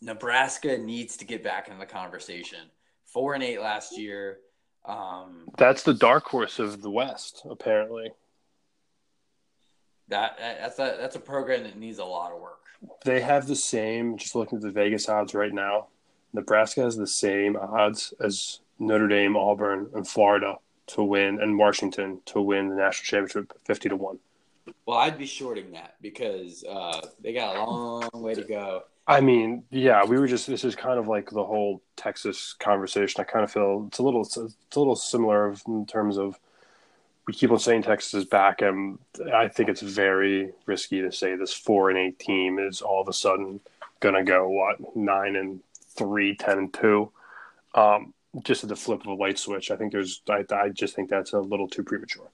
Nebraska needs to get back in the conversation four and eight last year. Um, that's the dark horse of the West, apparently. That that's a that's a program that needs a lot of work. They have the same. Just looking at the Vegas odds right now, Nebraska has the same odds as Notre Dame, Auburn, and Florida to win, and Washington to win the national championship, fifty to one. Well, I'd be shorting that because uh, they got a long way to go. I mean, yeah, we were just. This is kind of like the whole Texas conversation. I kind of feel it's a little, it's a, little similar in terms of we keep on saying Texas is back, and I think it's very risky to say this four and eight team is all of a sudden going to go, what, 9 and three, ten and 2. Um, just at the flip of a light switch. I think there's, I, I just think that's a little too premature.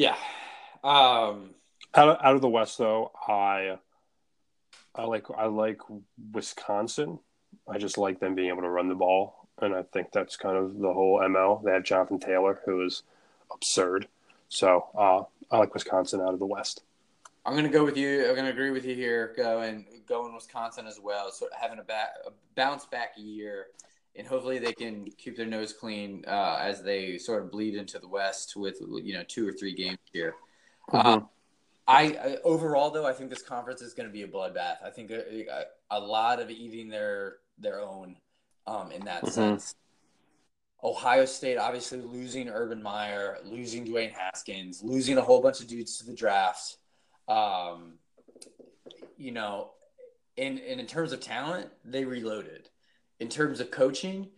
Yeah. Um, out of, out of the West, though, I I like I like Wisconsin. I just like them being able to run the ball, and I think that's kind of the whole ML. They have Jonathan Taylor, who is absurd. So uh, I like Wisconsin out of the West. I'm going to go with you. I'm going to agree with you here. Going going Wisconsin as well. So having a, back, a bounce back year, and hopefully they can keep their nose clean uh, as they sort of bleed into the West with you know two or three games here. Mm-hmm. Um, I, I, overall though I think this conference is going to be a bloodbath. I think a, a, lot of eating their their own um, in that mm-hmm. sense. Ohio State obviously losing Urban Meyer, losing Dwayne Haskins, losing a whole bunch of dudes to the drafts. Um, you know, in, in terms of talent, they reloaded. In terms of coaching,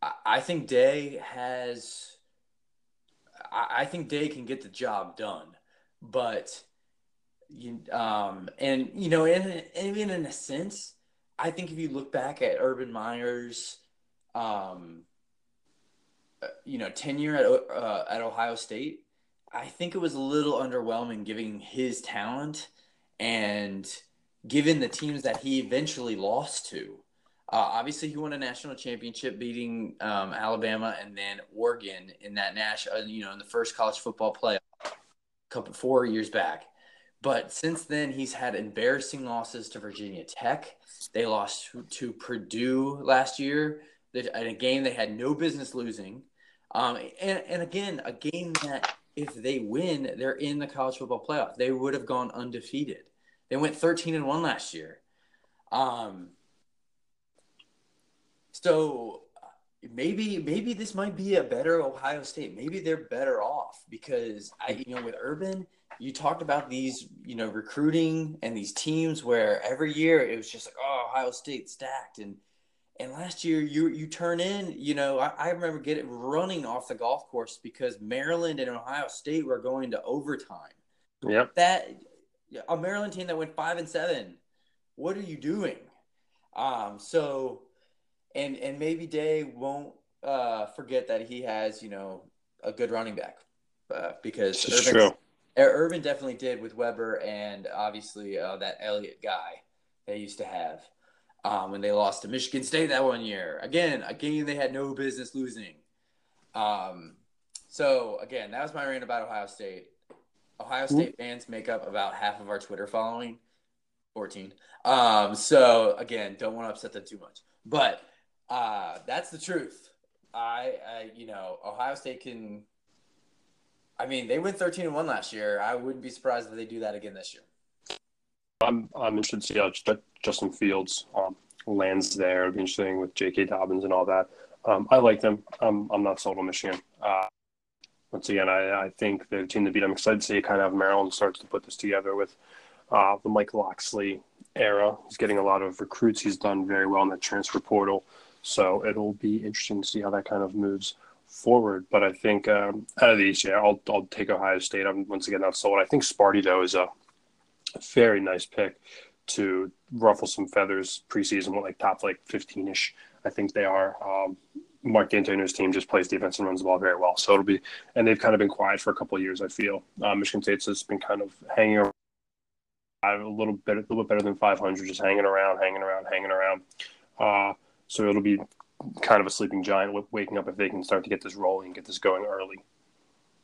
I, I think Day has. I, I think Day can get the job done, but you um and you know, in even in a sense, I think if you look back at Urban Meyer's, um, uh, you know, tenure at uh, at Ohio State, I think it was a little underwhelming giving his talent and given the teams that he eventually lost to. Uh, obviously, he won a national championship, beating um, Alabama and then Oregon in that national, uh, you know, in the first college football playoff, couple four years back. But since then, he's had embarrassing losses to Virginia Tech. They lost to, to Purdue last year in a game they had no business losing. Um, and, and again, a game that if they win, they're in the college football playoff. They would have gone undefeated. They went 13 and 1 last year. Um, so maybe maybe this might be a better Ohio State. Maybe they're better off because I you know with Urban, you talked about these, you know, recruiting and these teams where every year it was just like, oh, Ohio State stacked and and last year you you turn in, you know, I, I remember getting running off the golf course because Maryland and Ohio State were going to overtime. Yep. That a Maryland team that went five and seven. What are you doing? Um, so and and maybe Day won't uh, forget that he has, you know, a good running back. Uh, because Urban, Urban definitely did with Weber and obviously uh, that Elliott guy they used to have um, when they lost to Michigan State that one year. Again, a game they had no business losing. Um, so again, that was my rant about Ohio State. Ohio State mm-hmm. fans make up about half of our Twitter following, fourteen. Um, so again, don't want to upset them too much, but uh, that's the truth. I, I, you know, Ohio State can. I mean, they went thirteen and one last year. I wouldn't be surprised if they do that again this year. I'm I'm interested to see how Justin Fields um, lands there. It'll be interesting with J.K. Dobbins and all that. Um, I like them. I'm I'm not sold on Michigan. Uh, once again, I, I think the team to beat. I'm excited to see kind of Maryland starts to put this together with uh, the Mike Locksley era. He's getting a lot of recruits. He's done very well in the transfer portal. So it'll be interesting to see how that kind of moves forward. But I think um, out of these, yeah, I'll, I'll take Ohio State. I'm once again not sold. I think Sparty, though, is a very nice pick to ruffle some feathers preseason, like top like 15 ish. I think they are. Um, Mark Dantonio's team just plays defense and runs the ball very well. So it'll be, and they've kind of been quiet for a couple of years. I feel uh, Michigan State's has been kind of hanging around a little bit, a little bit better than 500, just hanging around, hanging around, hanging around. Uh, so it'll be kind of a sleeping giant waking up if they can start to get this rolling, get this going early.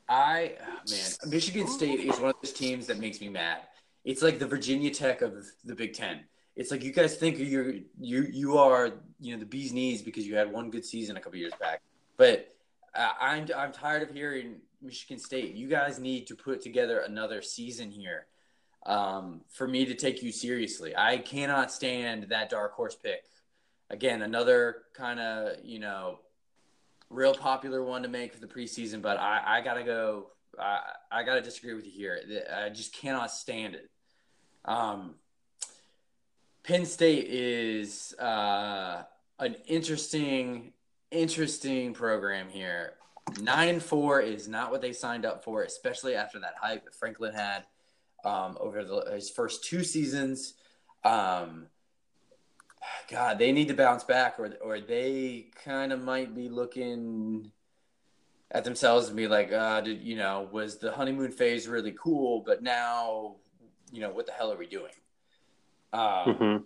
I man, Michigan State is one of those teams that makes me mad. It's like the Virginia Tech of the Big Ten. It's like you guys think you're you you are you know the bee's knees because you had one good season a couple years back, but uh, I'm I'm tired of hearing Michigan State. You guys need to put together another season here um, for me to take you seriously. I cannot stand that dark horse pick again, another kind of, you know, real popular one to make for the preseason, but I, I got to go. I, I got to disagree with you here. I just cannot stand it. Um, Penn State is uh, an interesting, interesting program here. Nine and four is not what they signed up for, especially after that hype that Franklin had. um, over the, his first two seasons. Um, God, they need to bounce back, or or they kind of might be looking at themselves and be like, uh, did you know, was the honeymoon phase really cool? But now, you know, what the hell are we doing? Um, mm-hmm.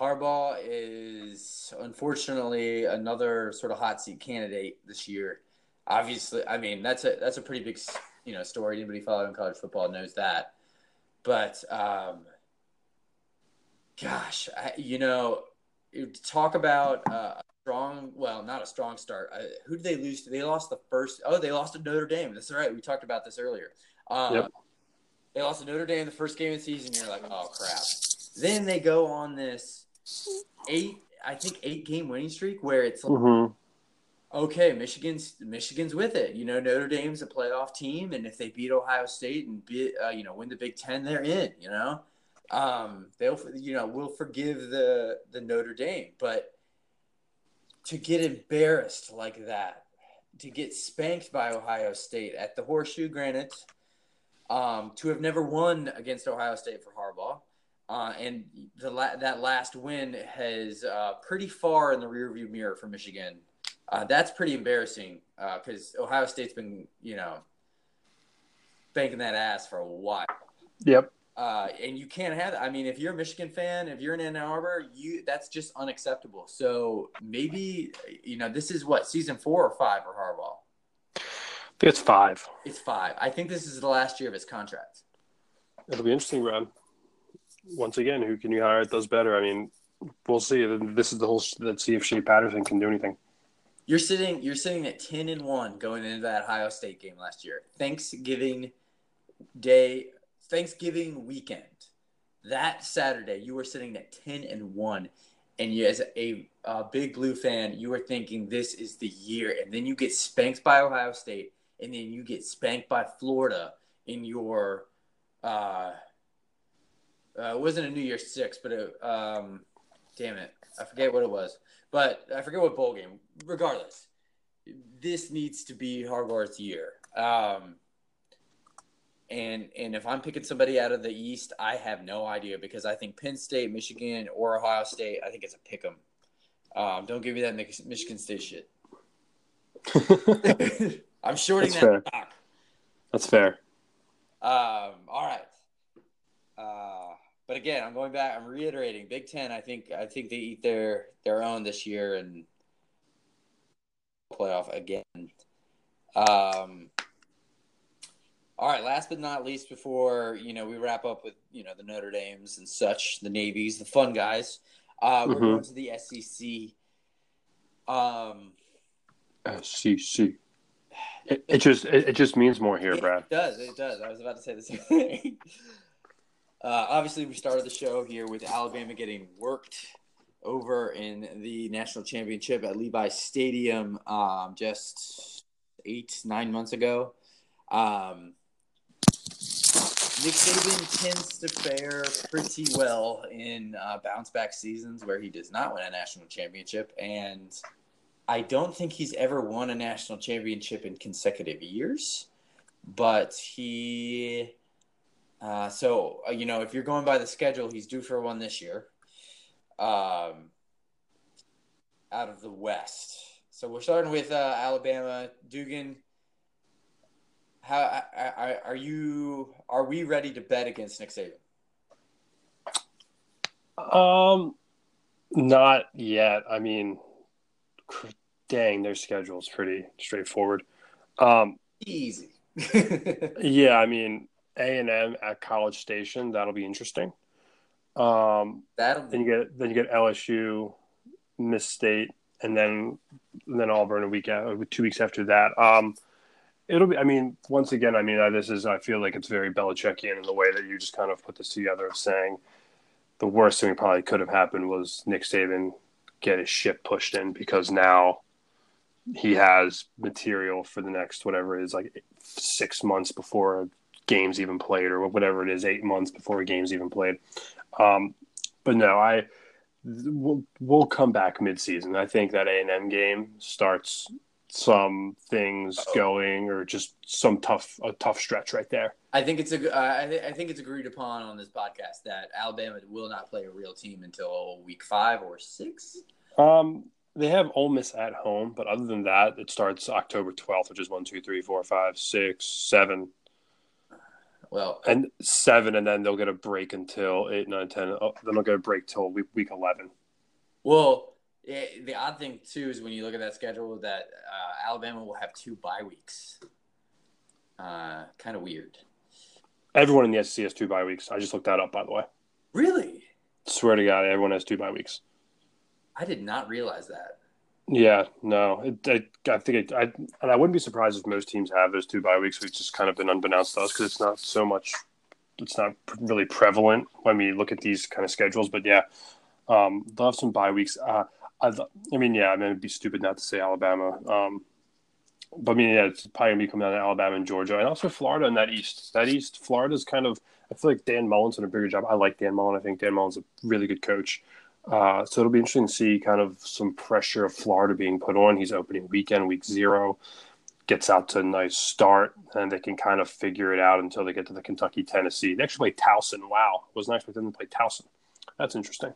Harbaugh is unfortunately another sort of hot seat candidate this year. Obviously, I mean that's a that's a pretty big you know story. Anybody following college football knows that. But um, gosh, I, you know, talk about uh, a strong. Well, not a strong start. Uh, who did they lose to? They lost the first. Oh, they lost to Notre Dame. That's right. We talked about this earlier. Um, yep. They lost to Notre Dame in the first game of the season. You're like, oh crap. Then they go on this eight, I think eight game winning streak where it's like, mm-hmm. okay, Michigan's Michigan's with it. You know, Notre Dame's a playoff team, and if they beat Ohio State and beat, uh, you know win the Big Ten, they're in. You know, um, they'll you know we'll forgive the the Notre Dame, but to get embarrassed like that, to get spanked by Ohio State at the Horseshoe, granted, um, to have never won against Ohio State for Harbaugh. Uh, and the la- that last win has uh, pretty far in the rearview mirror for Michigan. Uh, that's pretty embarrassing because uh, Ohio State's been, you know, banking that ass for a while. Yep. Uh, and you can't have that. I mean, if you're a Michigan fan, if you're in Ann Arbor, you that's just unacceptable. So maybe you know this is what season four or five for Harbaugh. I think it's five. It's five. I think this is the last year of his contract. It'll be interesting, Brad once again, who can you hire that does better? I mean, we'll see. This is the whole. Let's see if Shea Patterson can do anything. You're sitting. You're sitting at ten and one going into that Ohio State game last year. Thanksgiving Day, Thanksgiving weekend, that Saturday, you were sitting at ten and one, and you, as a, a big blue fan, you were thinking this is the year, and then you get spanked by Ohio State, and then you get spanked by Florida in your. Uh, uh, it wasn't a New Year's Six, but it, um, damn it, I forget what it was. But I forget what bowl game. Regardless, this needs to be Harbaugh's year. Um, and and if I'm picking somebody out of the East, I have no idea because I think Penn State, Michigan, or Ohio State, I think it's a pick 'em. Um, don't give me that Michigan State shit. I'm shorting That's that fair. That's fair. Um, all right. Uh, but again, I'm going back. I'm reiterating. Big Ten. I think. I think they eat their their own this year and playoff again. Um. All right. Last but not least, before you know we wrap up with you know the Notre Dames and such, the Navies, the fun guys. Uh, we're mm-hmm. going to the SEC. Um. SEC. It, it just it, it, just means more here, Brad. It does. It does. I was about to say the same thing. Uh, obviously, we started the show here with Alabama getting worked over in the national championship at Levi Stadium um, just eight, nine months ago. Um, Nick Saban tends to fare pretty well in uh, bounce back seasons where he does not win a national championship. And I don't think he's ever won a national championship in consecutive years, but he uh, so uh, you know, if you're going by the schedule, he's due for one this year. Um, out of the West. So we're starting with uh, Alabama. Dugan, how are, are you? Are we ready to bet against Nick Saban? Um, not yet. I mean, dang, their schedule is pretty straightforward. Um, Easy. yeah, I mean, a and M at College Station. That'll be interesting. Um, That'll be- then you get then you get LSU, Miss State, and then and then Auburn a week out, two weeks after that. Um, it'll be. I mean, once again, I mean, this is. I feel like it's very Belichickian in the way that you just kind of put this together of saying the worst thing probably could have happened was Nick Saban get his ship pushed in because now he has material for the next whatever it is like six months before games even played or whatever it is, eight months before a game's even played. Um, but no, I we'll, we'll come back midseason. I think that A and M game starts some things Uh-oh. going, or just some tough a tough stretch right there. I think it's a uh, I, th- I think it's agreed upon on this podcast that Alabama will not play a real team until week five or six. Um, they have Ole Miss at home, but other than that, it starts October twelfth, which is one, two, three, four, five, six, seven. Well, and seven, and then they'll get a break until eight, nine, ten. Oh, then they'll get a break till week, week eleven. Well, yeah, the odd thing too is when you look at that schedule that uh, Alabama will have two bye weeks. Uh, kind of weird. Everyone in the SEC has two bye weeks. I just looked that up, by the way. Really? Swear to God, everyone has two bye weeks. I did not realize that. Yeah, no, it, I, I think it, I and I wouldn't be surprised if most teams have those two bye weeks. We've just kind of been unbeknownst to us because it's not so much, it's not really prevalent when we look at these kind of schedules. But yeah, um, they'll have some bye weeks. Uh, I, I mean, yeah, I mean, it'd be stupid not to say Alabama. Um, but I mean, yeah, it's probably gonna be coming down to Alabama and Georgia, and also Florida in that East. That East, Florida's kind of. I feel like Dan Mullen's done a bigger job. I like Dan Mullen. I think Dan Mullen's a really good coach. Uh, so it'll be interesting to see kind of some pressure of Florida being put on. He's opening weekend, week zero, gets out to a nice start, and they can kind of figure it out until they get to the Kentucky Tennessee. They actually play Towson. Wow, wasn't expecting them to play Towson. That's interesting.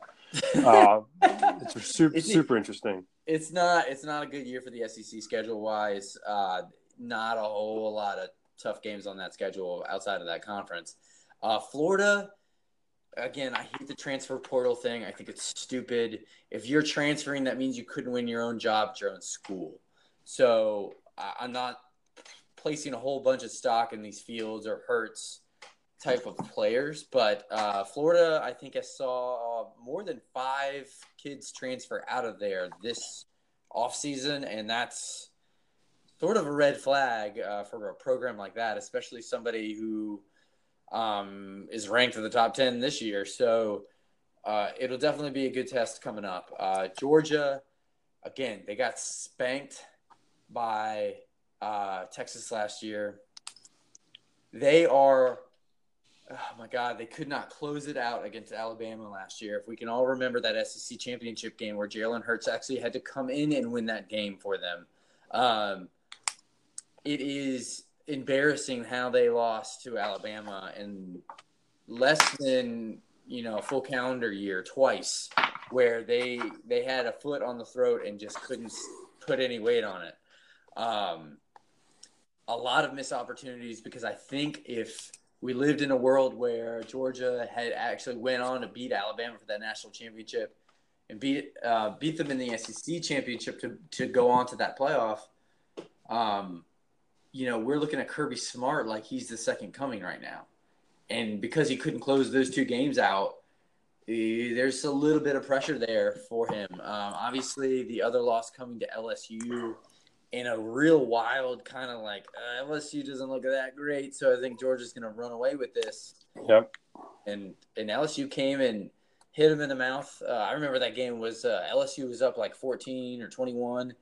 Uh, it's super it's, super interesting. It's not it's not a good year for the SEC schedule wise. Uh, not a whole lot of tough games on that schedule outside of that conference. Uh, Florida, again, I hate the transfer portal thing. I think it's stupid. If you're transferring, that means you couldn't win your own job at your own school. So I'm not placing a whole bunch of stock in these Fields or Hurts type of players. But uh, Florida, I think I saw more than five kids transfer out of there this offseason, and that's sort of a red flag uh, for a program like that, especially somebody who um, is ranked in the top 10 this year. So uh, it'll definitely be a good test coming up. Uh, Georgia, again, they got spanked by uh, Texas last year. They are oh my God, they could not close it out against Alabama last year. If we can all remember that SEC championship game where Jalen Hurts actually had to come in and win that game for them, um, it is embarrassing how they lost to Alabama in less than you know a full calendar year twice, where they they had a foot on the throat and just couldn't put any weight on it. Um, a lot of missed opportunities because I think if we lived in a world where Georgia had actually went on to beat Alabama for that national championship and beat uh, beat them in the SEC championship to to go on to that playoff. Um, you know, we're looking at Kirby Smart like he's the second coming right now, and because he couldn't close those two games out, eh, there's a little bit of pressure there for him. Um, obviously, the other loss coming to LSU in a real wild kind of like uh, LSU doesn't look that great, so I think Georgia's going to run away with this. Yep. And and LSU came and hit him in the mouth. Uh, I remember that game was uh, LSU was up like 14 or 21.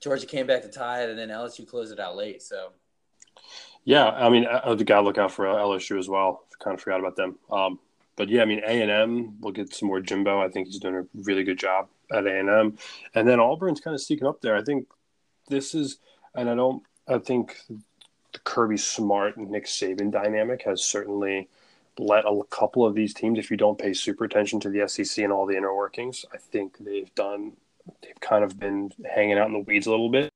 Georgia came back to tie it, and then LSU closed it out late. So. Yeah, I mean, I, have got to look out for LSU as well. Kind of forgot about them. Um, but yeah, I mean, A and M. We'll get some more Jimbo. I think he's doing a really good job at A and M, and then Auburn's kind of sneaking up there. I think this is, and I don't, I think the Kirby Smart and Nick Saban dynamic has certainly let a couple of these teams, if you don't pay super attention to the SEC and all the inner workings, I think they've done, they've kind of been hanging out in the weeds a little bit.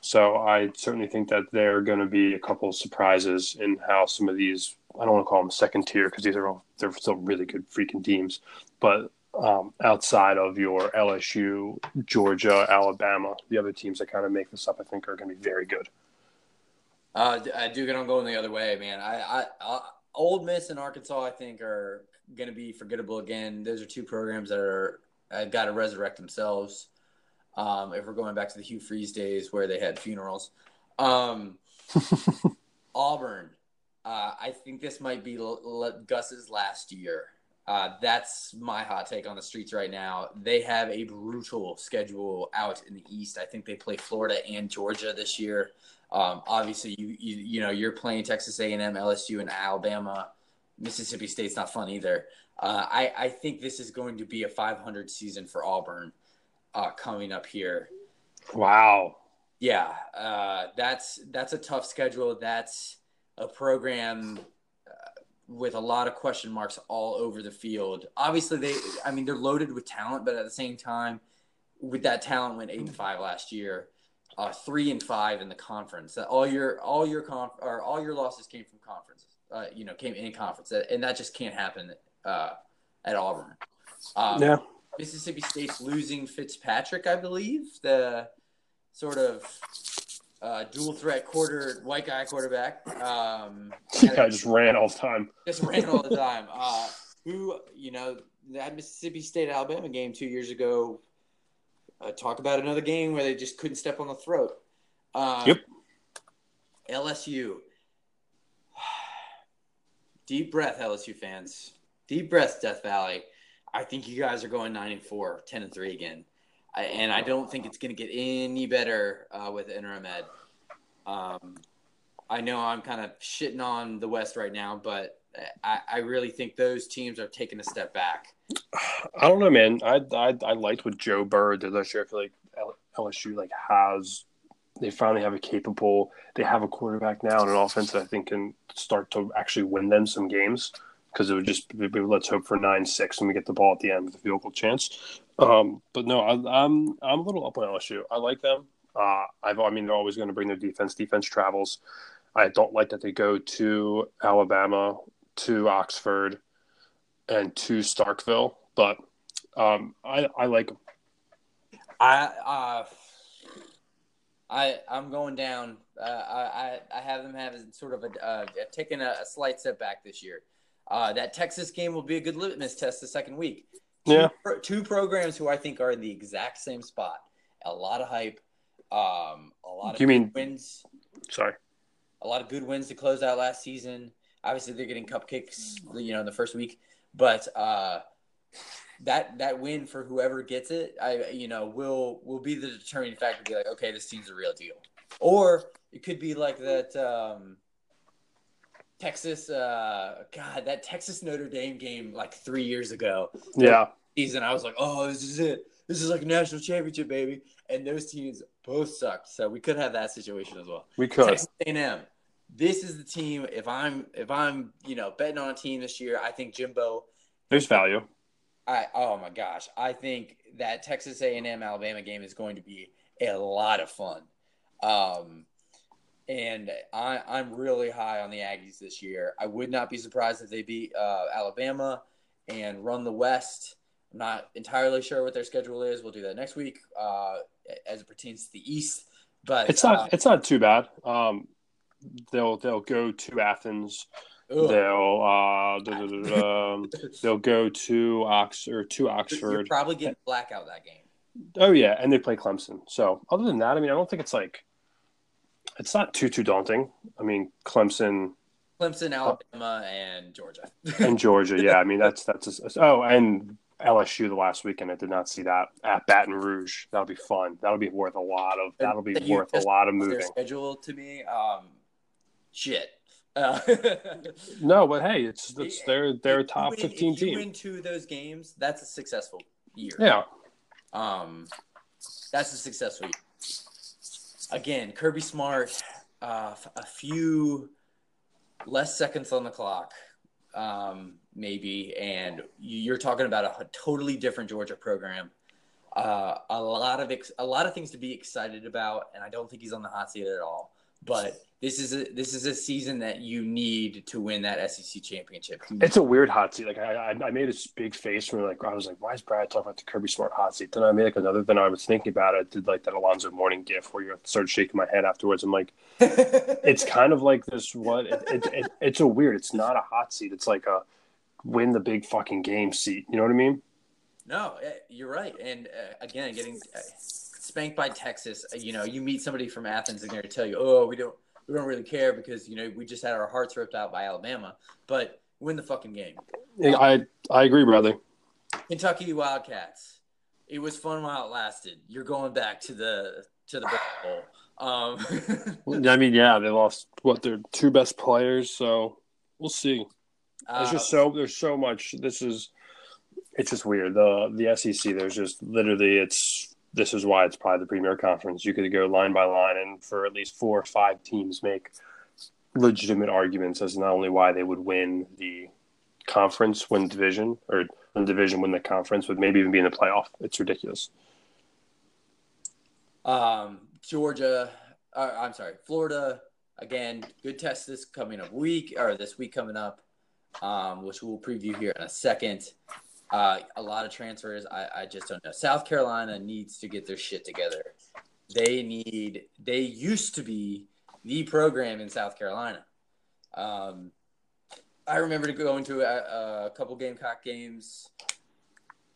So I certainly think that there are going to be a couple of surprises in how some of these, I don't want to call them second tier because these are all, they're still really good freaking teams, but um, outside of your LSU, Georgia, Alabama. The other teams that kind of make this up, I think, are going to be very good. Uh, Duke, I'm going the other way, man. I, I, I Ole Miss and Arkansas, I think, are going to be forgettable again. Those are two programs that are have got to resurrect themselves. Um, if we're going back to the Hugh Freeze days where they had funerals, um, Auburn. Uh, I think this might be L- L- Gus's last year. Uh, that's my hot take on the streets right now. They have a brutal schedule out in the East. I think they play Florida and Georgia this year. Um, obviously, you, you you know you're playing Texas A&M, LSU, and Alabama. Mississippi State's not fun either. Uh, I I think this is going to be a 500 season for Auburn uh, coming up here. Wow. Yeah, uh, that's that's a tough schedule. That's a program with a lot of question marks all over the field. Obviously, they I mean they're loaded with talent, but at the same time, with that talent, went eight and five last year, uh, three and five in the conference. All your all your conf- or all your losses came from conferences. Uh, you know, came in conference, and that just can't happen uh, at Auburn. Um, Yeah. Mississippi State's losing Fitzpatrick, I believe, the sort of uh, dual threat quarter white guy quarterback. Um, Yeah, just ran all the time. just ran all the time. Uh, who you know that Mississippi State Alabama game two years ago. Uh, talk about another game where they just couldn't step on the throat. Um, Yep. LSU. Deep breath, LSU fans. Deep breath, Death Valley. I think you guys are going nine and four, 10 and three again, I, and I don't think it's going to get any better uh, with interim ed. Um, I know I'm kind of shitting on the West right now, but I, I really think those teams are taking a step back. I don't know, man. I I, I liked what Joe Burrow did last year. I feel like LSU like has they finally have a capable. They have a quarterback now and an offense that I think can start to actually win them some games because it would just be, let's hope for nine six when we get the ball at the end with a field goal chance. Um, but no, I, I'm I'm a little up on LSU. I like them. Uh, I've I mean they're always going to bring their defense. Defense travels. I don't like that they go to Alabama, to Oxford, and to Starkville, but um, I I like them. I uh, I I'm going down. Uh, I I have them have sort of a uh, taking a, a slight step back this year. Uh, that Texas game will be a good litmus test the second week. Two, Yeah. pro- two programs who I think are in the exact same spot. A lot of hype. Um, a lot of You good mean- wins. Sorry. a lot of good wins to close out last season. Obviously, they're getting cupcakes, you know, in the first week, but uh, that that win for whoever gets it, I you know, will will be the determining factor. To be like, okay, this team's a real deal, or it could be like that um, Texas. Uh, God, that Texas Notre Dame game like three years ago Yeah. season. I was like, oh, this is it. This is like a national championship, baby. And those teams both sucked, so we could have that situation as well. We could. Texas A&M. This is the team. If I'm if I'm you know betting on a team this year, I think Jimbo. There's value. I oh my gosh, I think that Texas A&M Alabama game is going to be a lot of fun. Um, and I, I'm really high on the Aggies this year. I would not be surprised if they beat uh, Alabama and run the West. I'm not entirely sure what their schedule is. We'll do that next week uh, as it pertains to the East. But It's not. uh, It's not too bad. Um, they'll they'll go to Athens. ugh. They'll uh, da- da- da- da, um, they'll go to Ox or to You're Oxford. probably getting blackout that game. Oh yeah, and they play Clemson. So other than that, I mean, I don't think it's like it's not too too daunting. I mean, Clemson Clemson, Alabama, and Georgia. and Georgia. Yeah, I mean that's that's a, oh and LSU the last weekend. I did not see that at Baton Rouge. That'll be fun. That'll be worth a lot of. That'll be You worth a lot of Their moving. schedule to me, um, shit. Uh, No, but hey, it's it's they're they're a top win- fifteen if you team. win two of those games, that's a successful year. Yeah, Um, that's a successful year. Again, Kirby Smart, uh, a few less seconds on the clock, um, maybe, and you're talking about a totally different Georgia program. Uh, a lot of ex- a lot of things to be excited about, and I don't think he's on the hot seat at all. But this is a this is a season that you need to win that SEC championship. it's a weird hot seat. Like I, I, made a big face when like I was like, why is Brad talking about the Kirby Smart hot seat? Then I made like another. Then I was thinking about it. I did like that Alonzo Mourning gif where you started shaking my head afterwards. I'm like, it's kind of like this. What it, it, it, it's a weird. It's not a hot seat. It's like a win the big fucking game seat. You know what I mean? No, eh, you're right. And uh, again, getting uh, spanked by Texas, uh, you know, you meet somebody from Athens and they're going to tell you, "Oh, we don't we don't really care because, you know, we just had our hearts ripped out by Alabama." But win the fucking game. I I agree, brother. Kentucky Wildcats. It was fun while it lasted. You're going back to the to the bowl. Um, I mean, yeah, they lost what their two best players, so we'll see. There's uh, just so there's so much. This is it's just weird. The the SEC there's just literally it's this is why it's probably the premier conference. You could go line by line, and for at least four or five teams make legitimate arguments as not only why they would win the conference, win division, or win division, win the conference, but maybe even be in the playoff. It's ridiculous. Um, Georgia, uh, I'm sorry, Florida. Again, good test this coming up week or this week coming up, um, which we'll preview here in a second. Uh, a lot of transfers. I, I just don't know. South Carolina needs to get their shit together. They need. They used to be the program in South Carolina. Um, I remember going to a, a couple Gamecock games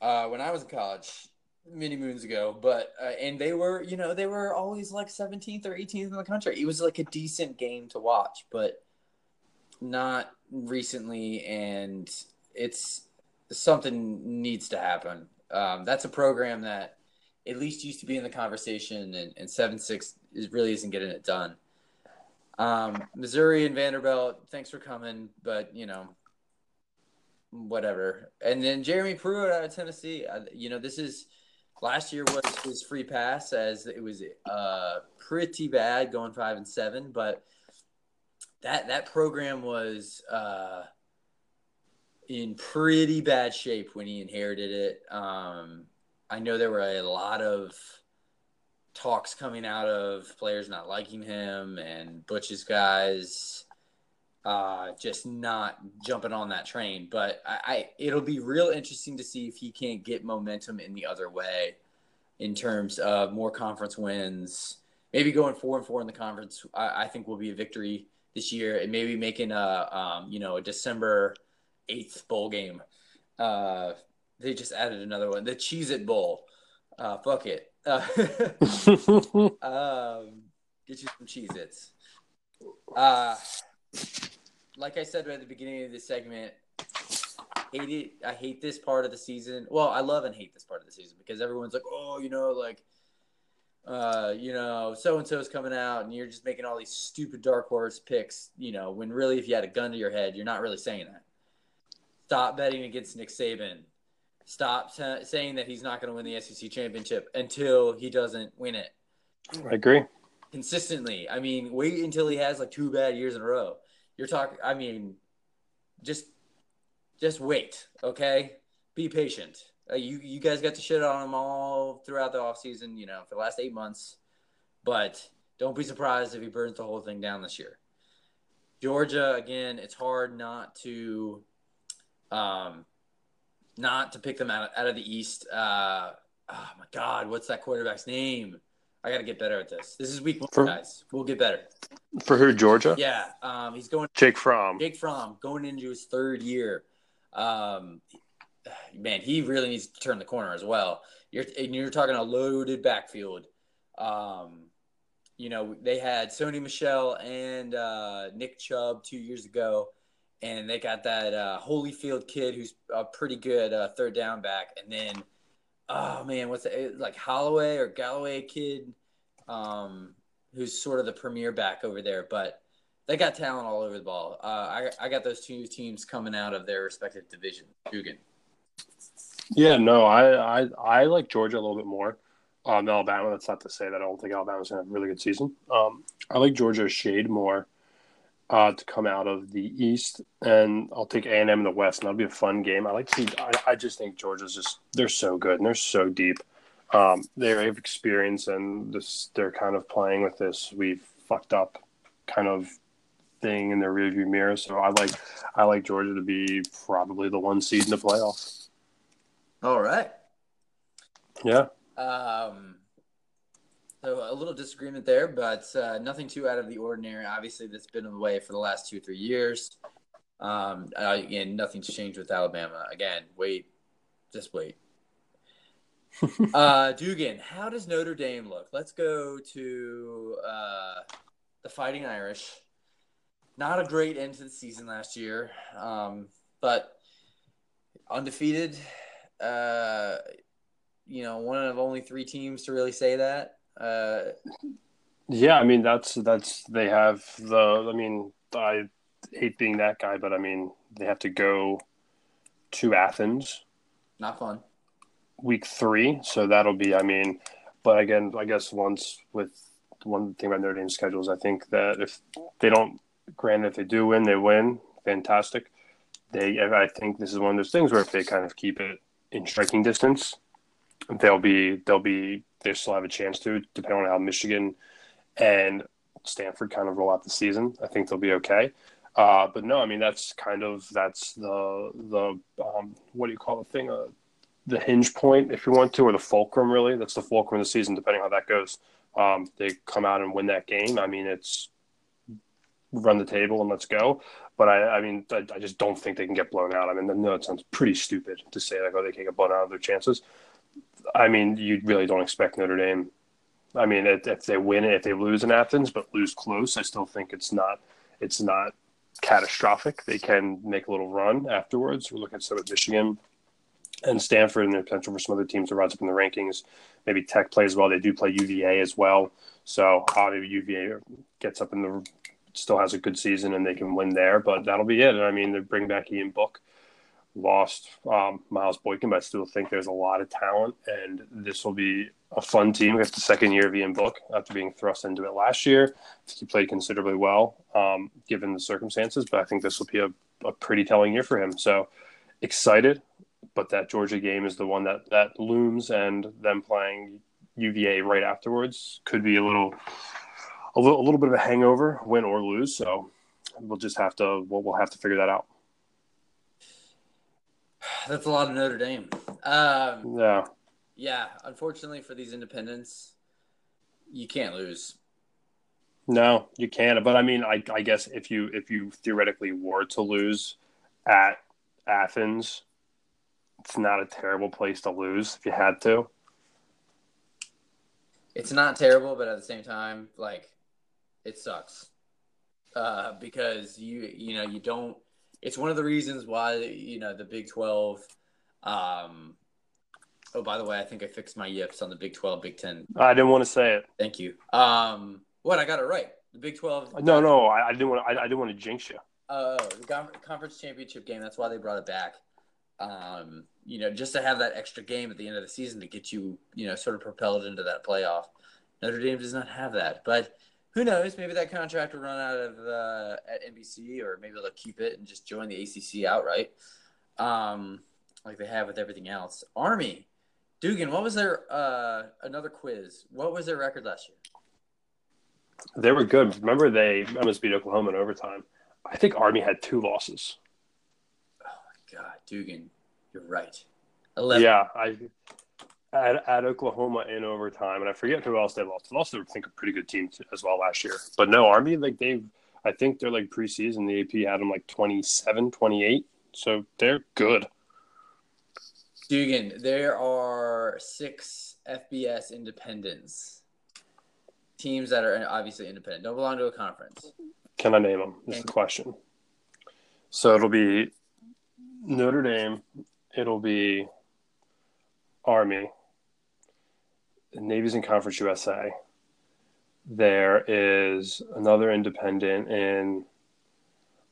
uh, when I was in college, many moons ago. But uh, and they were, you know, they were always like 17th or 18th in the country. It was like a decent game to watch, but not recently. And it's something needs to happen. Um, that's a program that at least used to be in the conversation, and, and seven six is really isn't getting it done. Um, Missouri and Vanderbilt, thanks for coming, but you know, whatever. And then Jeremy Pruitt out of Tennessee. Uh, you know, this is last year was his free pass as it was uh, pretty bad going five and seven, but that that program was uh, in pretty bad shape when he inherited it. Um, I know there were a lot of talks coming out of players not liking him and Butch's guys uh, just not jumping on that train. But I, I, it'll be real interesting to see if he can't get momentum in the other way in terms of more conference wins. Maybe going four and four in the conference, I, I think will be a victory this year, and maybe making a um, you know a December eighth bowl game. Uh, they just added another one, the Cheez It Bowl. Uh, fuck it. Uh, um, get you some Cheez Its. Uh, like I said at the beginning of this segment, hate it. I hate this part of the season. Well, I love and hate this part of the season because everyone's like, oh, you know, like, uh, you know, so and so's coming out, and you're just making all these stupid dark horse picks. You know, when really, if you had a gun to your head, you're not really saying that. Stop betting against Nick Saban. Stop t- saying that he's not going to win the SEC championship until he doesn't win it. I agree. Consistently. I mean, wait until he has like two bad years in a row. You're talking. I mean, just just wait, okay? Be patient. Uh, you you guys got to shit on him all throughout the offseason, you know, for the last eight months. But don't be surprised if he burns the whole thing down this year. Georgia, again, it's hard not to um not to pick them out, out of the East. Uh, oh my God, what's that quarterback's name? I got to get better at this. This is week one, for, guys. We'll get better. For who? Georgia? Yeah. Um, he's going. Jake Fromm. Jake Fromm going into his third year. Um, man, he really needs to turn the corner as well. You're and you're talking a loaded backfield. Um, you know they had Sony Michel and uh, Nick Chubb two years ago, and they got that uh, Holyfield kid who's a pretty good uh, third down back, and then oh man, what's it like Holloway or Galloway kid, um, who's sort of the premier back over there, but they got talent all over the ball. Uh, I I got those two teams coming out of their respective division. Dugan. Yeah, no, I, I I like Georgia a little bit more. Um, Alabama. That's not to say that I don't think Alabama's gonna have a really good season. Um, I like Georgia shade more uh, to come out of the East, and I'll take A and M in the West, and that'll be a fun game. I like to. See, I, I just think Georgia's just they're so good and they're so deep. Um, they have experience, and this they're kind of playing with this. We've fucked up kind of thing in the rearview mirror. So I like I like Georgia to be probably the one seed in the playoffs. All right. Yeah. Um. So a little disagreement there, but uh, nothing too out of the ordinary. Obviously, that's been in the way for the last two or three years. Um, uh, again, nothing's changed with Alabama. Again, wait, just wait. uh, Dugan, how does Notre Dame look? Let's go to uh, the Fighting Irish not a great end to the season last year, um, but undefeated. Uh, you know, one of only three teams to really say that. Uh, yeah, I mean that's that's they have the. I mean, I hate being that guy, but I mean they have to go to Athens. Not fun. Week three, so that'll be. I mean, But again, I guess once with one thing about Notre Dame's schedule is I think that if they don't, granted, if they do win, they win, fantastic. They, I think this is one of those things where if they kind of keep it in striking distance, they'll be, they'll be, they still have a chance to, depending on how Michigan and Stanford kind of roll out the season. I think they'll be okay. Uh, but no, I mean that's kind of that's the the um, what do you call the thing? Uh, the hinge point, if you want to, or the fulcrum. Really, that's the fulcrum of the season, depending on how that goes. Um, they come out and win that game. I mean, it's run the table and let's go. But I, I mean, I, I just don't think they can get blown out. I mean, no, it sounds pretty stupid to say like, oh, they can't get blown out of their chances. I mean, you really don't expect Notre Dame. I mean, if they win, if they lose in Athens, but lose close, I still think it's not. It's not catastrophic. They can make a little run afterwards. We're looking at some of Michigan and Stanford and the potential for some other teams to rise up in the rankings. Maybe Tech plays well. They do play UVA as well. So uh, UVA gets up in the still has a good season and they can win there. But that'll be it. I mean, they bring back Ian Book, lost um, Miles Boykin, but I still think there's a lot of talent, and this will be a fun team. It's the second year of Ian Book after being thrust into it last year. He played considerably well um, given the circumstances, but I think this will be a, a pretty telling year for him. So excited, but that Georgia game is the one that that looms, and them playing UVA right afterwards could be a little, a little, a little bit of a hangover, win or lose. So we'll just have to we'll, we'll have to figure that out. That's a lot of Notre Dame. Um, yeah. Yeah, unfortunately for these independents, you can't lose. No, you can't. But I mean, I, I guess if you if you theoretically were to lose at Athens, it's not a terrible place to lose if you had to. It's not terrible, but at the same time, like it sucks uh, because you you know you don't. It's one of the reasons why you know the Big Twelve um, Oh, by the way, I think I fixed my yips on the Big 12, Big 10. I didn't want to say it. Thank you. Um, what? I got it right. The Big 12. No, no, I, I didn't want. I, I, didn't want to jinx you. Oh, uh, the conference championship game. That's why they brought it back. Um, you know, just to have that extra game at the end of the season to get you, you know, sort of propelled into that playoff. Notre Dame does not have that, but who knows? Maybe that contract will run out of uh, at NBC, or maybe they'll keep it and just join the ACC outright, um, like they have with everything else. Army Dugan, what was their uh, another quiz? What was their record last year? They were good. Remember, they almost beat Oklahoma in overtime. I think Army had two losses. Oh my God, Dugan, you're right. 11. Yeah, I at, at Oklahoma in overtime, and I forget who else they lost. They lost, I think, a pretty good team as well last year. But no, Army, like they've, I think they're like preseason. The AP had them like 27, 28. So they're good. Dugan, there are six FBS independents. Teams that are uh, obviously independent, don't belong to a conference. Can I name them? Is the question. So it'll be Notre Dame, it'll be Army, Navy's in Conference USA. There is another independent in.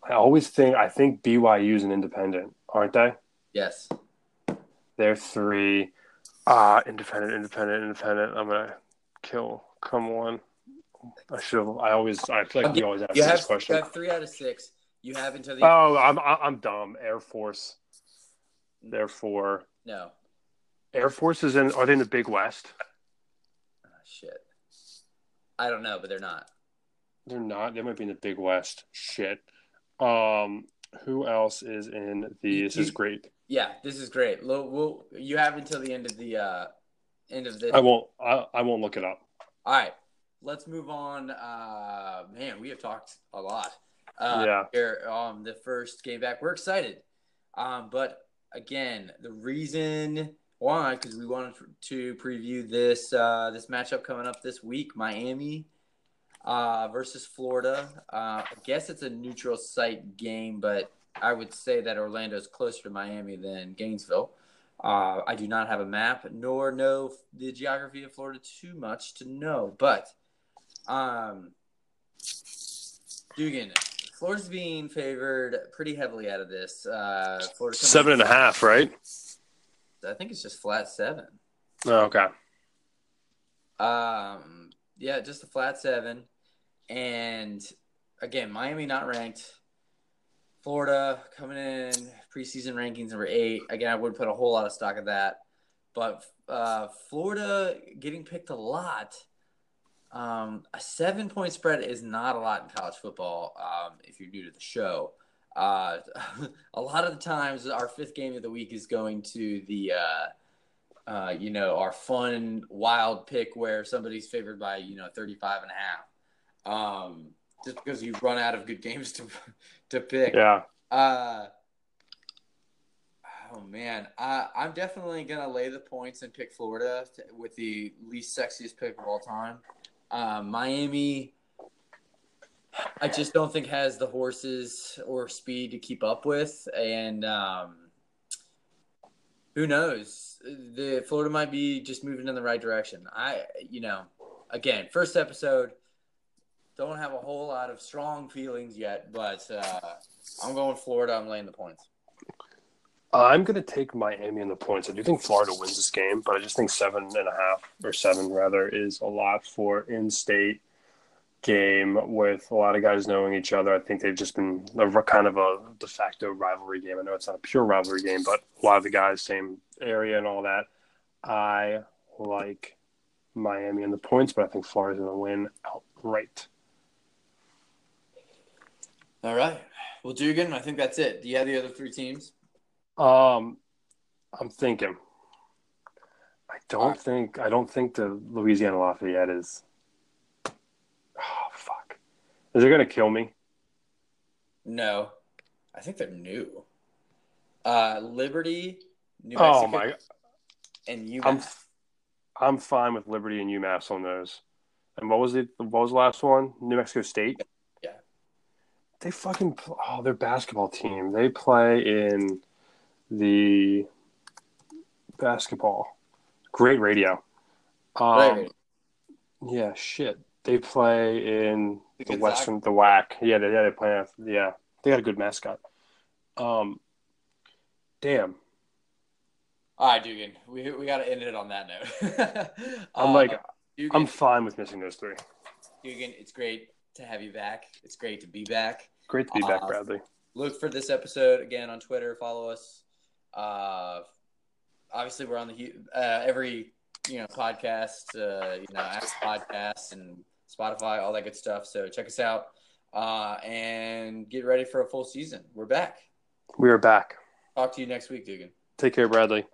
I always think I think BYU is an independent, aren't they? Yes. They're three. Uh, independent, independent, independent. I'm gonna kill. Come on. I should. Have, I always. I feel like we always ask you this question. You have three out of six. You have until the. Oh, I'm I'm dumb. Air Force. Therefore. No. Air Force is in. Are they in the Big West? I don't know, but they're not. They're not. They might be in the Big West. Shit. Um. Who else is in the? This is great. Yeah, this is great. We'll, we'll, you have until the end of the uh, end of this. I won't. I, I won't look it up. All right, let's move on. Uh, man, we have talked a lot. Uh, yeah. Here, um, the first game back, we're excited. Um, but again, the reason why, because we wanted to preview this uh, this matchup coming up this week, Miami uh, versus Florida. Uh, I guess it's a neutral site game, but I would say that Orlando is closer to Miami than Gainesville. Uh, I do not have a map nor know the geography of Florida too much to know, but um, Dugan, Florida's being favored pretty heavily out of this. Uh, Florida seven and a half, right? I think it's just flat seven. Oh, okay. Um, yeah, just a flat seven. And again, Miami not ranked. Florida coming in preseason rankings number eight. Again, I wouldn't put a whole lot of stock of that, but uh, Florida getting picked a lot. Um, a seven point spread is not a lot in college football. Um, if you're new to the show, uh, a lot of the times our fifth game of the week is going to the uh, uh, you know our fun wild pick where somebody's favored by you know 35 and a half um, just because you've run out of good games to to pick Yeah. uh, oh man, I, I'm definitely gonna lay the points and pick Florida to, with the least sexiest pick of all time. Um, Miami, I just don't think has the horses or speed to keep up with, and um, who knows? The Florida might be just moving in the right direction. I, you know, again, first episode. Don't have a whole lot of strong feelings yet, but uh, I'm going Florida. I'm laying the points. I'm going to take Miami in the points. I do think Florida wins this game, but I just think seven and a half or seven rather is a lot for in-state game with a lot of guys knowing each other. I think they've just been a, kind of a de facto rivalry game. I know it's not a pure rivalry game, but a lot of the guys same area and all that. I like Miami and the points, but I think Florida's going to win outright. All right. Well, Dugan, I think that's it. Do you have the other three teams? Um, I'm thinking. I don't Alright. think I don't think the Louisiana Lafayette is. Oh! Is it gonna kill me? No. I think they're new. Uh, Liberty, New Mexico, Oh my! and UMass. I'm I'm fine with Liberty and UMass on those. And what was it? What was the last one? New Mexico State. Yeah. They fucking oh their basketball team. They play in the basketball. Great radio. Um, Right. Yeah, shit. They play in The the Western, the WAC. Yeah, they, yeah, they play. Yeah, they got a good mascot. Um, damn. All right, Dugan. We, we got to end it on that note. I'm Uh, like, Dugan, I'm fine with missing those three. Dugan, it's great to have you back. It's great to be back. Great to be back, Uh, Bradley. look for this episode again on Twitter. Follow us. Uh, obviously, we're on the uh, every you know podcast, uh, you know, Apple Podcasts and Spotify, all that good stuff. So check us out uh, and get ready for a full season. We're back. We are back. Talk to you next week, Dugan. Take care, Bradley.